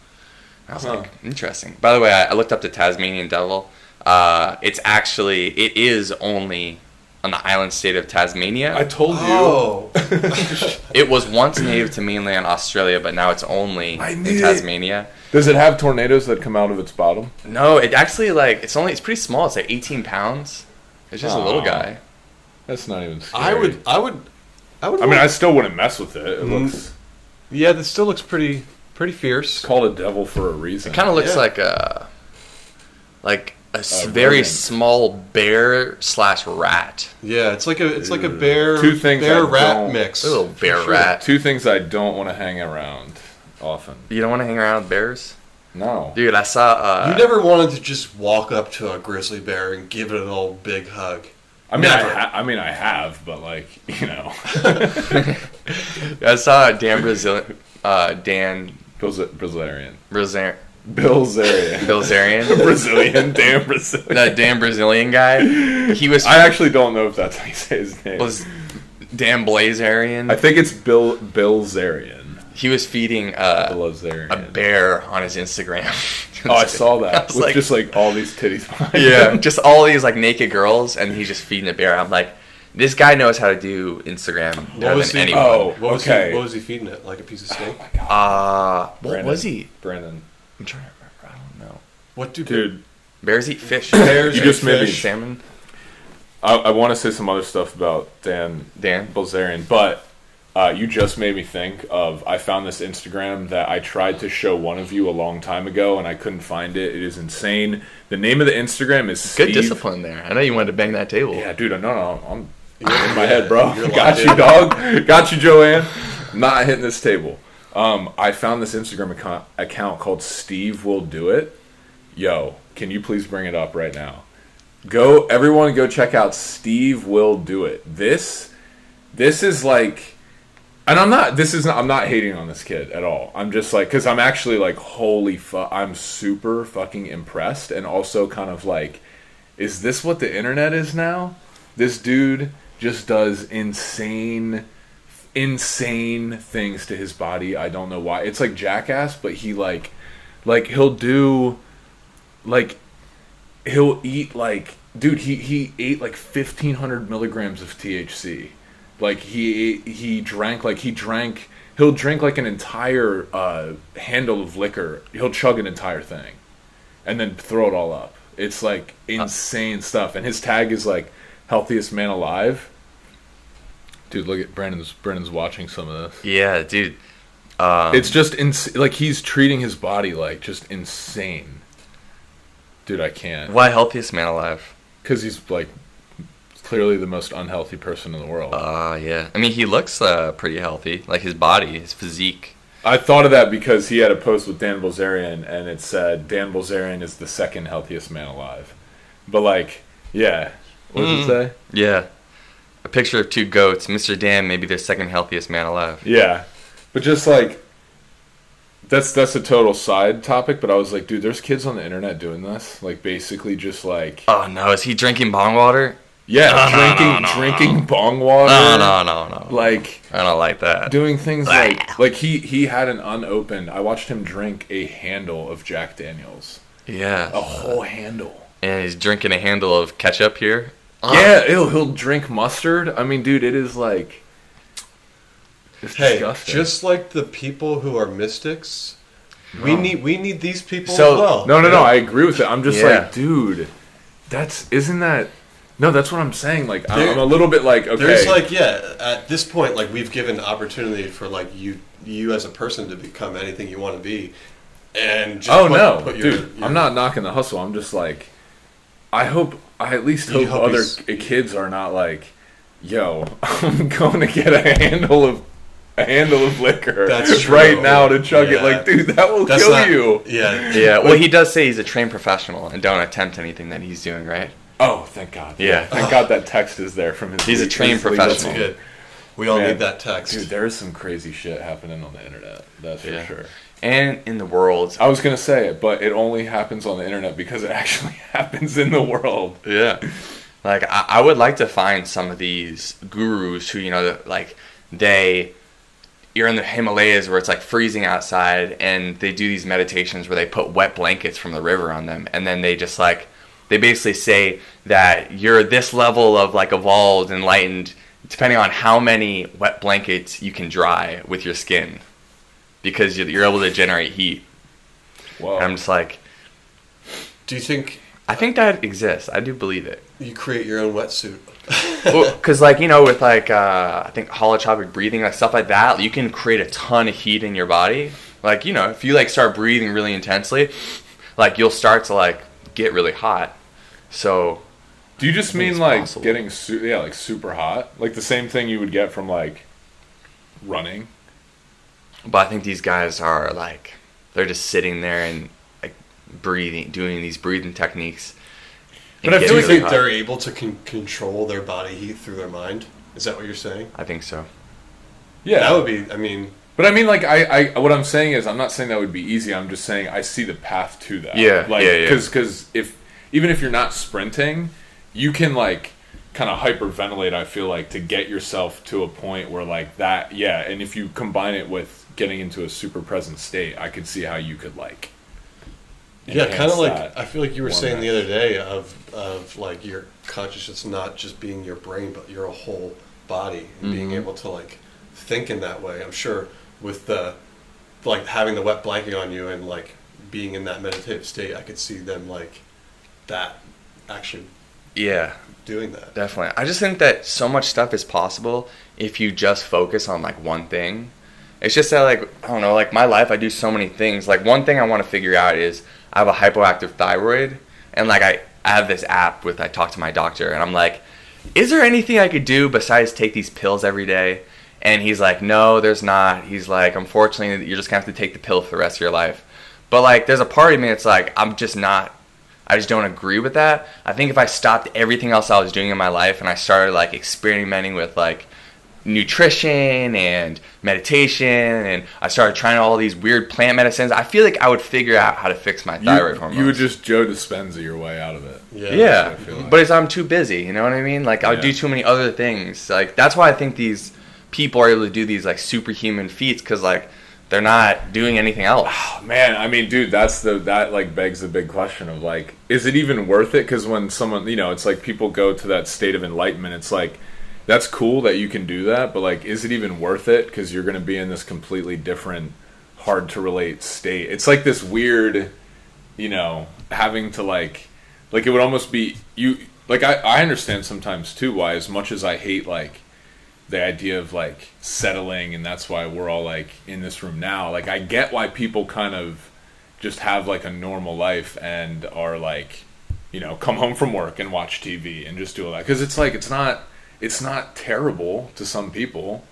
And I was Huh. like, interesting. By the way, I, I looked up the Tasmanian devil. Uh, it's actually it is only on the island state of Tasmania. I told you. Oh, it was once native to mainland Australia, but now it's only in knew it. Tasmania. Does it have tornadoes that come out of its bottom? No, it actually like it's only it's pretty small. It's like 18 pounds. It's just a little guy. That's not even scary. I would, I would, I would. I mean, want- I still wouldn't mess with it. It Mm. looks yeah, this still looks pretty, pretty fierce. called a devil for a reason. It kind of looks Yeah. like a like a s- A very rodent. small bear slash rat. Yeah, it's like a, it's like a bear, Two things bear I rat mix. A little bear Sure. rat. Two things I don't want to hang around often. You don't want to hang around with bears, No. dude. I saw. Uh, You never wanted to just walk up to a grizzly bear and give it an old big hug. I mean, I, ha- I mean, I have, but like, (laughs) you know, (laughs) I saw Dan Brazil, uh, Dan Brazil- Brazilian, Brazil, Bilzerian, Bilzerian, (laughs) Brazilian, damn Brazilian. that damn Brazilian guy. He was I actually don't know if that's how you say his name. was Dan Blazarian. I think it's Bill Bill Zarian. he was feeding uh, a bear on his Instagram. (laughs) Oh, I saw I that. was With like- just like all these titties behind yeah, him. just all these like naked girls, and he's just feeding a bear. I'm like, this guy knows how to do Instagram better was than he? anyone. Oh, What was okay. He, what was he feeding it? Like a piece of steak? Uh, what Brandon. was he? Brandon. I'm trying to remember. I don't know. What do Dude, Bears eat fish. bears You eat just made me- fish? salmon. I, I want to say some other stuff about Dan Dan. Bilzerian, but uh, you just made me think of I found this Instagram that I tried to show one of you a long time ago and I couldn't find it. It is insane. The name of the Instagram is Good Steve- discipline there. I know you wanted to bang that table. Yeah, dude, no, no, I'm Yeah, in my head, bro. Got you, dog. Got you, Joanne. Not hitting this table. Um, I found this Instagram account, account called Steve Will Do It. Yo, can you please bring it up right now? Go, everyone, go check out Steve Will Do It. This, this is like, and I'm not. This is not. I'm not hating on this kid at all. I'm just like, because I'm actually like, holy fuck. I'm super fucking impressed, and also kind of like, is this what the internet is now? This dude just does insane, insane things to his body. I don't know why. It's like jackass, but he like, like he'll do, like, he'll eat like, dude. He he ate like fifteen hundred milligrams of THC. Like he he drank like he drank. He'll drink like an entire uh, handle of liquor. He'll chug an entire thing, and then throw it all up. It's like insane stuff. And his tag is like healthiest man alive. Dude, look at Brandon's. Brandon's watching some of this. Yeah, dude. Um, It's just ins- like he's treating his body like just insane. Dude, I can't. why healthiest man alive? Because he's like clearly the most unhealthy person in the world. Uh, yeah. I mean, he looks uh, pretty healthy. Like his body, his physique. I thought of that because he had a post with Dan Bilzerian, and it said Dan Bilzerian is the second healthiest man alive. But like, yeah, what does it say? Yeah. A picture of two goats. Mr. Dan, maybe the second healthiest man alive. Yeah, but just like that's that's a total side topic. But I was like, dude, there's kids on the internet doing this, like basically just like Oh no, is he drinking bong water? yeah, no, drinking no, no, drinking bong water, No, no, no, no. like I don't like that. doing things like like he he had an unopened. I watched him drink a handle of Jack Daniels, Yeah. a whole handle. And he's drinking a handle of ketchup here. Um, yeah, he'll he'll drink mustard. I mean, dude, it is like it's Hey, disgusting. just like the people who are mystics, we need we need these people So- as well. no, no, no. I agree with it. I'm just Yeah. like, dude, that's isn't that? No, that's what I'm saying. Like, I'm, There- I'm a little bit like, okay, There's like yeah, at this point, like we've given opportunity for like you you as a person to become anything you want to be, and just oh put- no, put your- dude, your- I'm not knocking the hustle. I'm just like, I hope, I at least hope, hope other kids are not like, yo, (laughs) I'm going to get a handle of. A handle of liquor That's (laughs) true. right now to chug it. Like, dude, that will That's kill not- you. Yeah, Yeah. Well, he does say he's a trained professional and don't attempt anything that he's doing, right? Oh, thank God. Yeah. Thank God that text is there from his. He's a trained legal that's professional. good. We all Man. need that text. Dude, there is some crazy shit happening on the internet. That's for Yeah. sure. And in the world. I was gonna say it, but it only happens on the internet because it actually (laughs) happens in the world. Yeah. Like I, I would like to find some of these gurus who you know like they you're in the Himalayas where it's like freezing outside and they do these meditations where they put wet blankets from the river on them and then they just like they basically say that you're this level of like evolved, enlightened, depending on how many wet blankets you can dry with your skin, because you're, you're able to generate heat. Whoa. And I'm just like, Do you think I think that exists. I do believe it. you create your own wetsuit? Because like you know, with like uh, I think holotropic breathing, like stuff like that, you can create a ton of heat in your body. Like you know, if you like start breathing really intensely, like you'll start to like get really hot. So Do you just mean like possible. getting su- yeah, like super hot? Like the same thing you would get from like running? But I think these guys are like they're just sitting there and like breathing, doing these breathing techniques. But I Do feel you like think really they're able to con- control their body heat through their mind? Is that what you're saying? I think so. Yeah. That would be. I mean, But I mean, like, I, I, what I'm saying is, I'm not saying that would be easy. I'm just saying I see the path to that. Yeah, like, yeah, yeah. Because, if even if you're not sprinting, you can like kind of hyperventilate. I feel like to get yourself to a point where like that, yeah. And if you combine it with getting into a super present state, I could see how you could like. yeah, kind of like. I feel like you were saying the other day of of like your consciousness not just being your brain, but your whole body and being Mhm. able to like think in that way. I'm sure with the like having the wet blanket on you and like being in that meditative state, I could see them like that actually Yeah, doing that. definitely. I just think that so much stuff is possible if you just focus on like one thing. It's just that like I don't know, like my life I do so many things. Like one thing I want to figure out is I have a hypoactive thyroid and like I, I have this app with I talk to my doctor and I'm like, is there anything I could do besides take these pills every day? And he's like, no, there's not. He's like, unfortunately, you're just gonna have to take the pill for the rest of your life. But like, there's a part of me that's like, I'm just not. I just don't agree with that. I think if I stopped everything else I was doing in my life and I started like experimenting with like nutrition and meditation and I started trying all these weird plant medicines, I feel like I would figure out how to fix my thyroid You, hormones. you would just Joe Dispenza your way out of it. Yeah. yeah, I feel like. but it's I'm too busy. You know what I mean? Like I would do too many other things. Like that's why I think these people are able to do these like superhuman feats because like they're not doing anything else. Oh, man, I mean, dude, that's the that like begs the big question of like, is it even worth it? Because when someone, you know, it's like people go to that state of enlightenment. It's like that's cool that you can do that, but like, is it even worth it? Because you're going to be in this completely different, hard to relate state. It's like this weird, you know, having to like, like it would almost be you. Like I, I understand sometimes too why, as much as I hate like the idea of like settling and that's why we're all like in this room now like i get why people kind of just have like a normal life and are like you know come home from work and watch tv and just do all that because it's like it's not it's not terrible to some people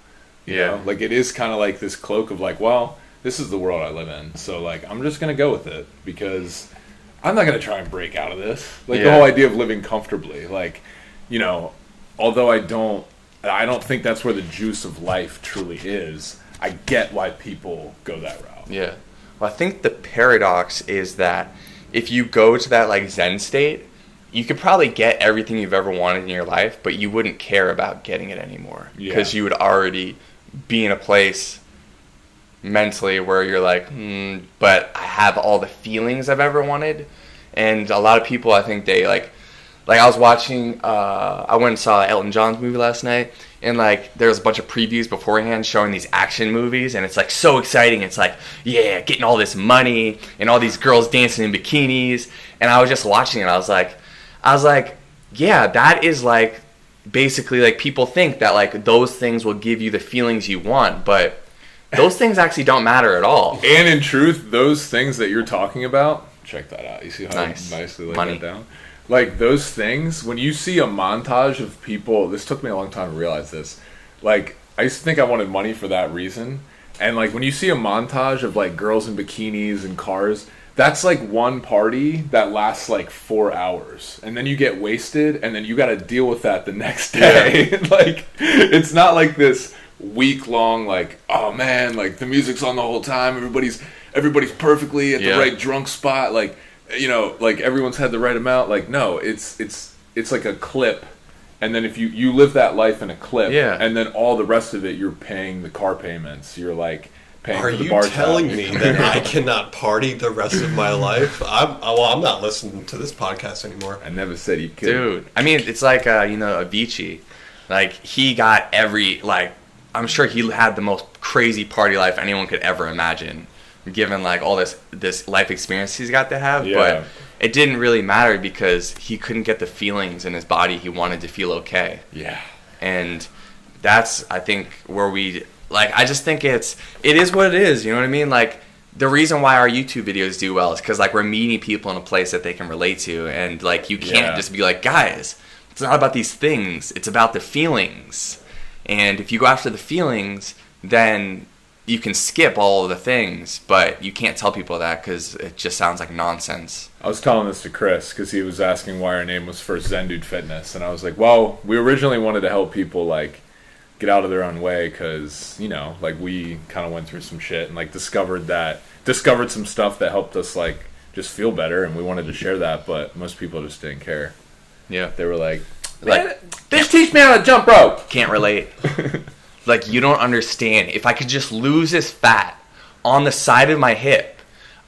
Yeah. know? like it is kind of like this cloak of like well this is the world i live in so like i'm just gonna go with it because i'm not gonna try and break out of this like the whole idea of living comfortably like you know although i don't i don't think that's where the juice of life truly is i get why people go that route Yeah. Well, I think the paradox is that if you go to that like Zen state, you could probably get everything you've ever wanted in your life, but you wouldn't care about getting it anymore Yeah. because you would already be in a place mentally where you're like, hmm, but I have all the feelings I've ever wanted. And a lot of people, I think they like, like I was watching, uh, I went and saw Elton John's movie last night, and like there was a bunch of previews beforehand showing these action movies, and it's like so exciting. It's like, yeah, getting all this money and all these girls dancing in bikinis, and I was just watching it. I was like, I was like, yeah, that is like basically like people think that like those things will give you the feelings you want, but those things actually don't matter at all. (laughs) and in truth those things that you're talking about check that out you see how Nice. I nicely laid Money. that down like those things when you see a montage of people this took me a long time to realize this like i used to think i wanted money for that reason and like when you see a montage of like girls in bikinis and cars that's like one party that lasts like four hours and then you get wasted and then you got to deal with that the next (laughs) day (laughs) like it's not like this week long like oh man like the music's on the whole time everybody's everybody's perfectly at Yeah. the right drunk spot like you know like everyone's had the right amount like no it's it's it's like a clip and then if you you live that life in a clip Yeah. and then all the rest of it you're paying the car payments you're like paying Are for the you bar tab. telling me (laughs) that I cannot party the rest of my life? I'm oh, well. I'm not listening to this podcast anymore. I never said you could. Dude, I mean, it's like uh, you know Avicii, like he got every like I'm sure he had the most crazy party life anyone could ever imagine, given like all this this life experience he's got to have. Yeah. But it didn't really matter because he couldn't get the feelings in his body he wanted to feel okay, Yeah. and that's I think where we like I just think it's it is what it is. You know what I mean? Like the reason why our YouTube videos do well is because like we're meeting people in a place that they can relate to, and like you can't Yeah. just be like, guys, it's not about these things. It's about the feelings. And if you go after the feelings, then you can skip all of the things, but you can't tell people that because it just sounds like nonsense. I was telling this to Chris because he was asking why our name was First Zen Dude Fitness, and I was like, well, we originally wanted to help people like get out of their own way because you know, like we kind of went through some shit and like discovered that discovered some stuff that helped us like just feel better, and we wanted to share that, but most people just didn't care. Yeah. They were like, Like- bitch, teach me how to jump rope. Can't relate. (laughs) like you don't understand. If I could just lose this fat on the side of my hip,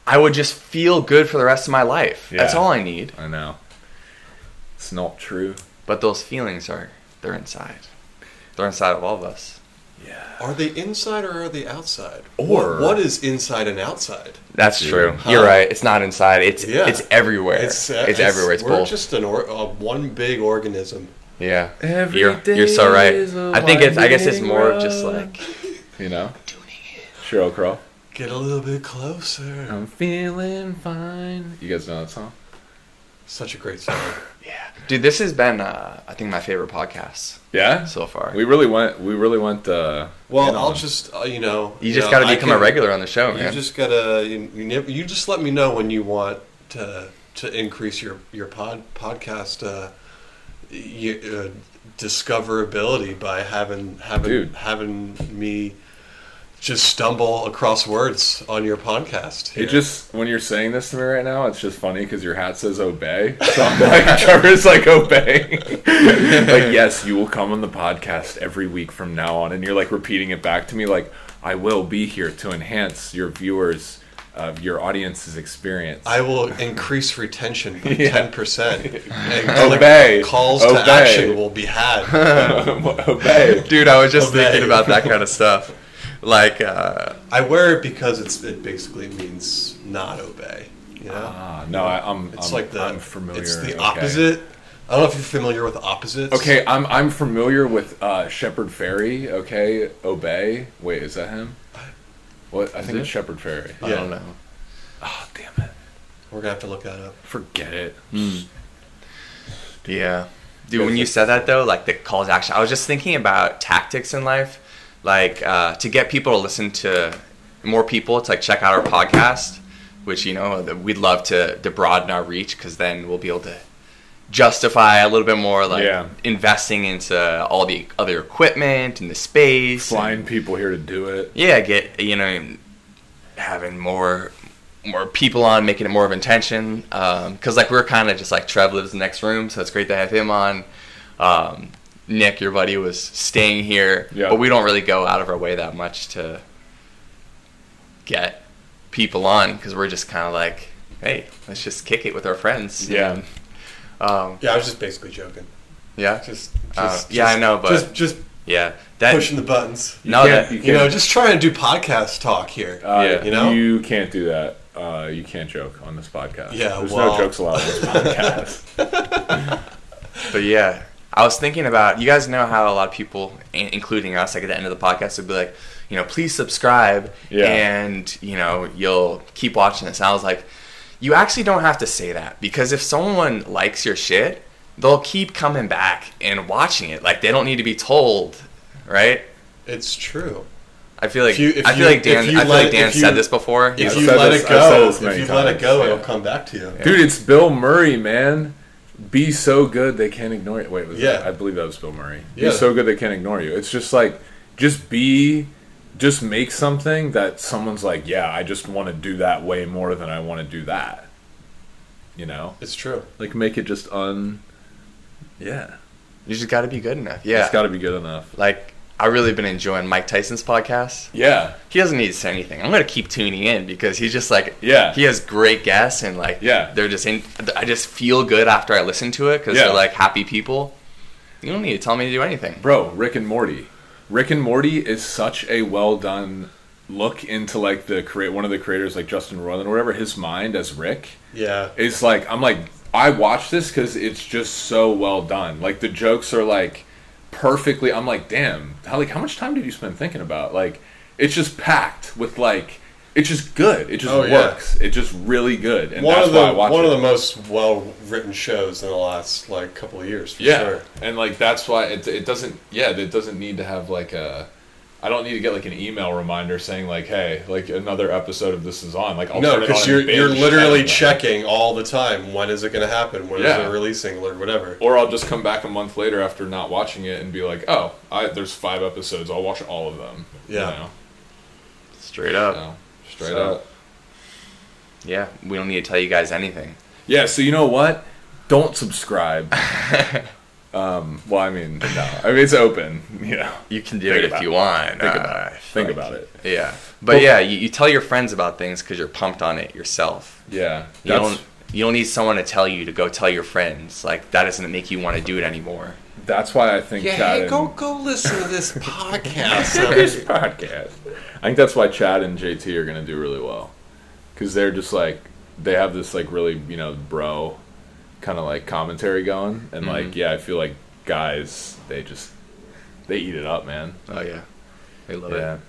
I would just feel good for the rest of my life. That's all I need. I know. It's not true. But those feelings are they're inside. They're inside of all of us. Yeah. Are they inside or are they outside? Or- what, what is inside and outside? That's Dude. true. Huh. You're right. It's not inside. It's Yeah. it's everywhere. It's, uh, everywhere. It's we're both. just an or, uh, one big organism. yeah. Every you're you're so right. is a I think it's I guess it's winding more of just like You know, Sheryl Crow. Get a little bit closer. I'm feeling fine. You guys know that song? Such a great song. Yeah. Dude, this has been uh, I think my favorite podcast Yeah. so far. We really went. We really went. Uh, Well, in I'll just uh, you know you just got to I become a regular on the show, You man. just gotta you, you, never, you just let me know when you want to to increase your your pod podcast uh, you, uh, discoverability by having having Dude. having me just stumble across words on your podcast. here. It just when you're saying this to me right now, it's just funny because your hat says obey. (laughs) So I'm like, Trevor's like obey. (laughs) like yes, you will come on the podcast every week from now on, and you're like repeating it back to me like I will be here to enhance your viewers. Uh, your audience's experience. I will increase retention by (laughs) Yeah. ten percent. Obey. calls Obey. to action will be had. obey. Dude, I was just Obey. thinking about that kind of stuff. Like uh, I wear it because it's it basically means not obey. You know. Ah, no, I, I'm. It's I'm, like the I'm familiar. It's the okay. opposite. I don't know if you're familiar with opposites. Okay, I'm I'm familiar with uh, Shepard Fairey. Okay, obey. Wait, is that him? What? I think it? it's Shepard Fairey. I don't know. Oh damn it! we're gonna have to look that up. Forget it. Yeah. Dude, when you said that though, like the calls to action, I was just thinking about tactics in life, like uh, to get people to listen to more people to like check out our podcast, which you know we'd love to to broaden our reach because then we'll be able to justify a little bit more like Yeah. investing into all the other equipment and the space. Flying people here to do it. yeah, get you know having more more people on, making it more of intention. Because like we're kind of just like Trev lives in the next room, so it's great to have him on. Um, Nick, your buddy, was staying here, Yeah. but we don't really go out of our way that much to get people on because we're just kind of like, hey, let's just kick it with our friends. Yeah. And, um, Yeah, I was just basically joking. yeah, Just, Uh, just yeah, I know, but- just just yeah. That pushing the buttons. no, can't- that, You know, just trying to do podcast talk here. Uh, Yeah. You know? you can't do that. Uh, you can't joke on this podcast. Yeah, there's well- no jokes allowed on this podcast. (laughs) But yeah, I was thinking about you guys know how a lot of people, including us, like at the end of the podcast, would be like, you know, please subscribe, Yeah. and you know, you'll keep watching this. And I was like, you actually don't have to say that because if someone likes your shit, they'll keep coming back and watching it. Like they don't need to be told, right? It's true. I feel like If you- if I feel you- like Dan. I feel let- like Dan you- said this before. If I've you let this- it I've said go, if many you let it go, yeah. it'll come back to you. Dude, it's Bill Murray, man. Be so good they can't ignore you. Wait, was Yeah. that? I believe that was Bill Murray. Yeah. Be so good they can't ignore you. It's just like, just be, just make something that someone's like, yeah, I just want to do that way more than I want to do that. You know, It's true. like make it just un. Yeah, You just got to be good enough. Yeah, it's got to be good enough. like I've really been enjoying Mike Tyson's podcast. Yeah, He doesn't need to say anything. I'm gonna keep tuning in because he's just like Yeah. He has great guests and like Yeah. they're just in. I just feel good after I listen to it because Yeah. they're like happy people. You don't need to tell me to do anything. bro. Rick and Morty. Rick and Morty is such a well done look into like the create one of the creators like Justin Roiland or whatever. His mind as Rick Yeah. is like I'm like I watch this because it's just so well done. Like the jokes are like perfectly. I'm like, damn, how like how much time did you spend thinking about? Like it's just packed with like it's just good. It just Oh, yeah. works. It's just really good, and one that's of the why I watch one it. of the most well written shows in the last like couple of years for yeah, sure. and like that's why it it doesn't. Yeah, it doesn't need to have like a. I don't need to get like an email reminder saying like, "Hey, like another episode of this is on." Like, I'll No, because you're you're literally checking all the time. When is it going to happen? When is Yeah. it releasing or whatever? Or I'll just come back a month later after not watching it and be like, "Oh, I, there's five episodes. I'll watch all of them." Yeah. you know? Straight up. So, straight So- up. Yeah, we don't need to tell you guys anything. Yeah. So you know what? Don't subscribe. (laughs) um, well, I mean, no. I mean, it's open. You know, You can do Think it if you it. want. think Uh, about it. Think fuck. about it. Yeah, but yeah, you, you tell your friends about things because you're pumped on it yourself. Yeah. You don't. You don't need someone to tell you to go tell your friends. Like that doesn't make you want to do it anymore. that's why I think Chad and, go listen to this (laughs) podcast. this podcast. I think that's why Chad and JT are gonna do really well because they're just like they have this like really you know bro kind of like commentary going, and like mm-hmm. yeah, I feel like guys they just they eat it up, man. Oh yeah, they love Yeah. it.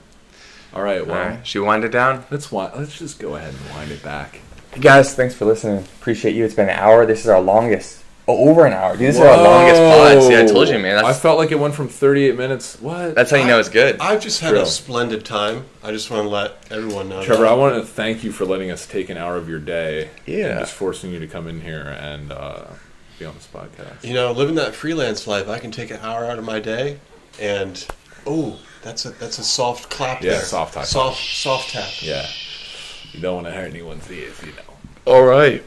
All right, All well, right, should we wind it down? let's wi- let's just go ahead and wind it back. Hey guys, thanks for listening. Appreciate you. It's been an hour. This is our longest. Oh, over an hour. Dude, this is our longest pod. See, I told you, man. I That's, felt like it went from 38 minutes. What? that's how you know it's good. I've just had True. a splendid time. I just want to let everyone know. Trevor, that. I want to thank you for letting us take an hour of your day. Yeah. And just forcing you to come in here and uh, be on this podcast. You know, living that freelance life, I can take an hour out of my day, and oh, that's a that's a soft clap Yeah, there. soft tap. soft soft tap. Yeah. You don't want to hurt anyone's ears, you know. All right.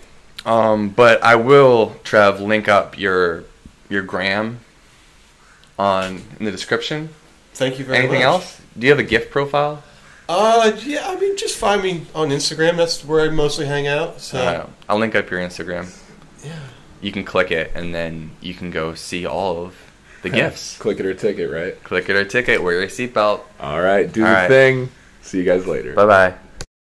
Um, but I will, Trev, link up your your gram on in the description. Thank you very Anything much. else? Do you have a gift profile? Uh, yeah. I mean, just find me on Instagram. That's where I mostly hang out. So Uh, I'll link up your Instagram. yeah. You can click it, and then you can go see all of the gifts. Click it or ticket, right? Click it or ticket. Wear your seatbelt. All right, do All the right. thing. See you guys later. Bye bye.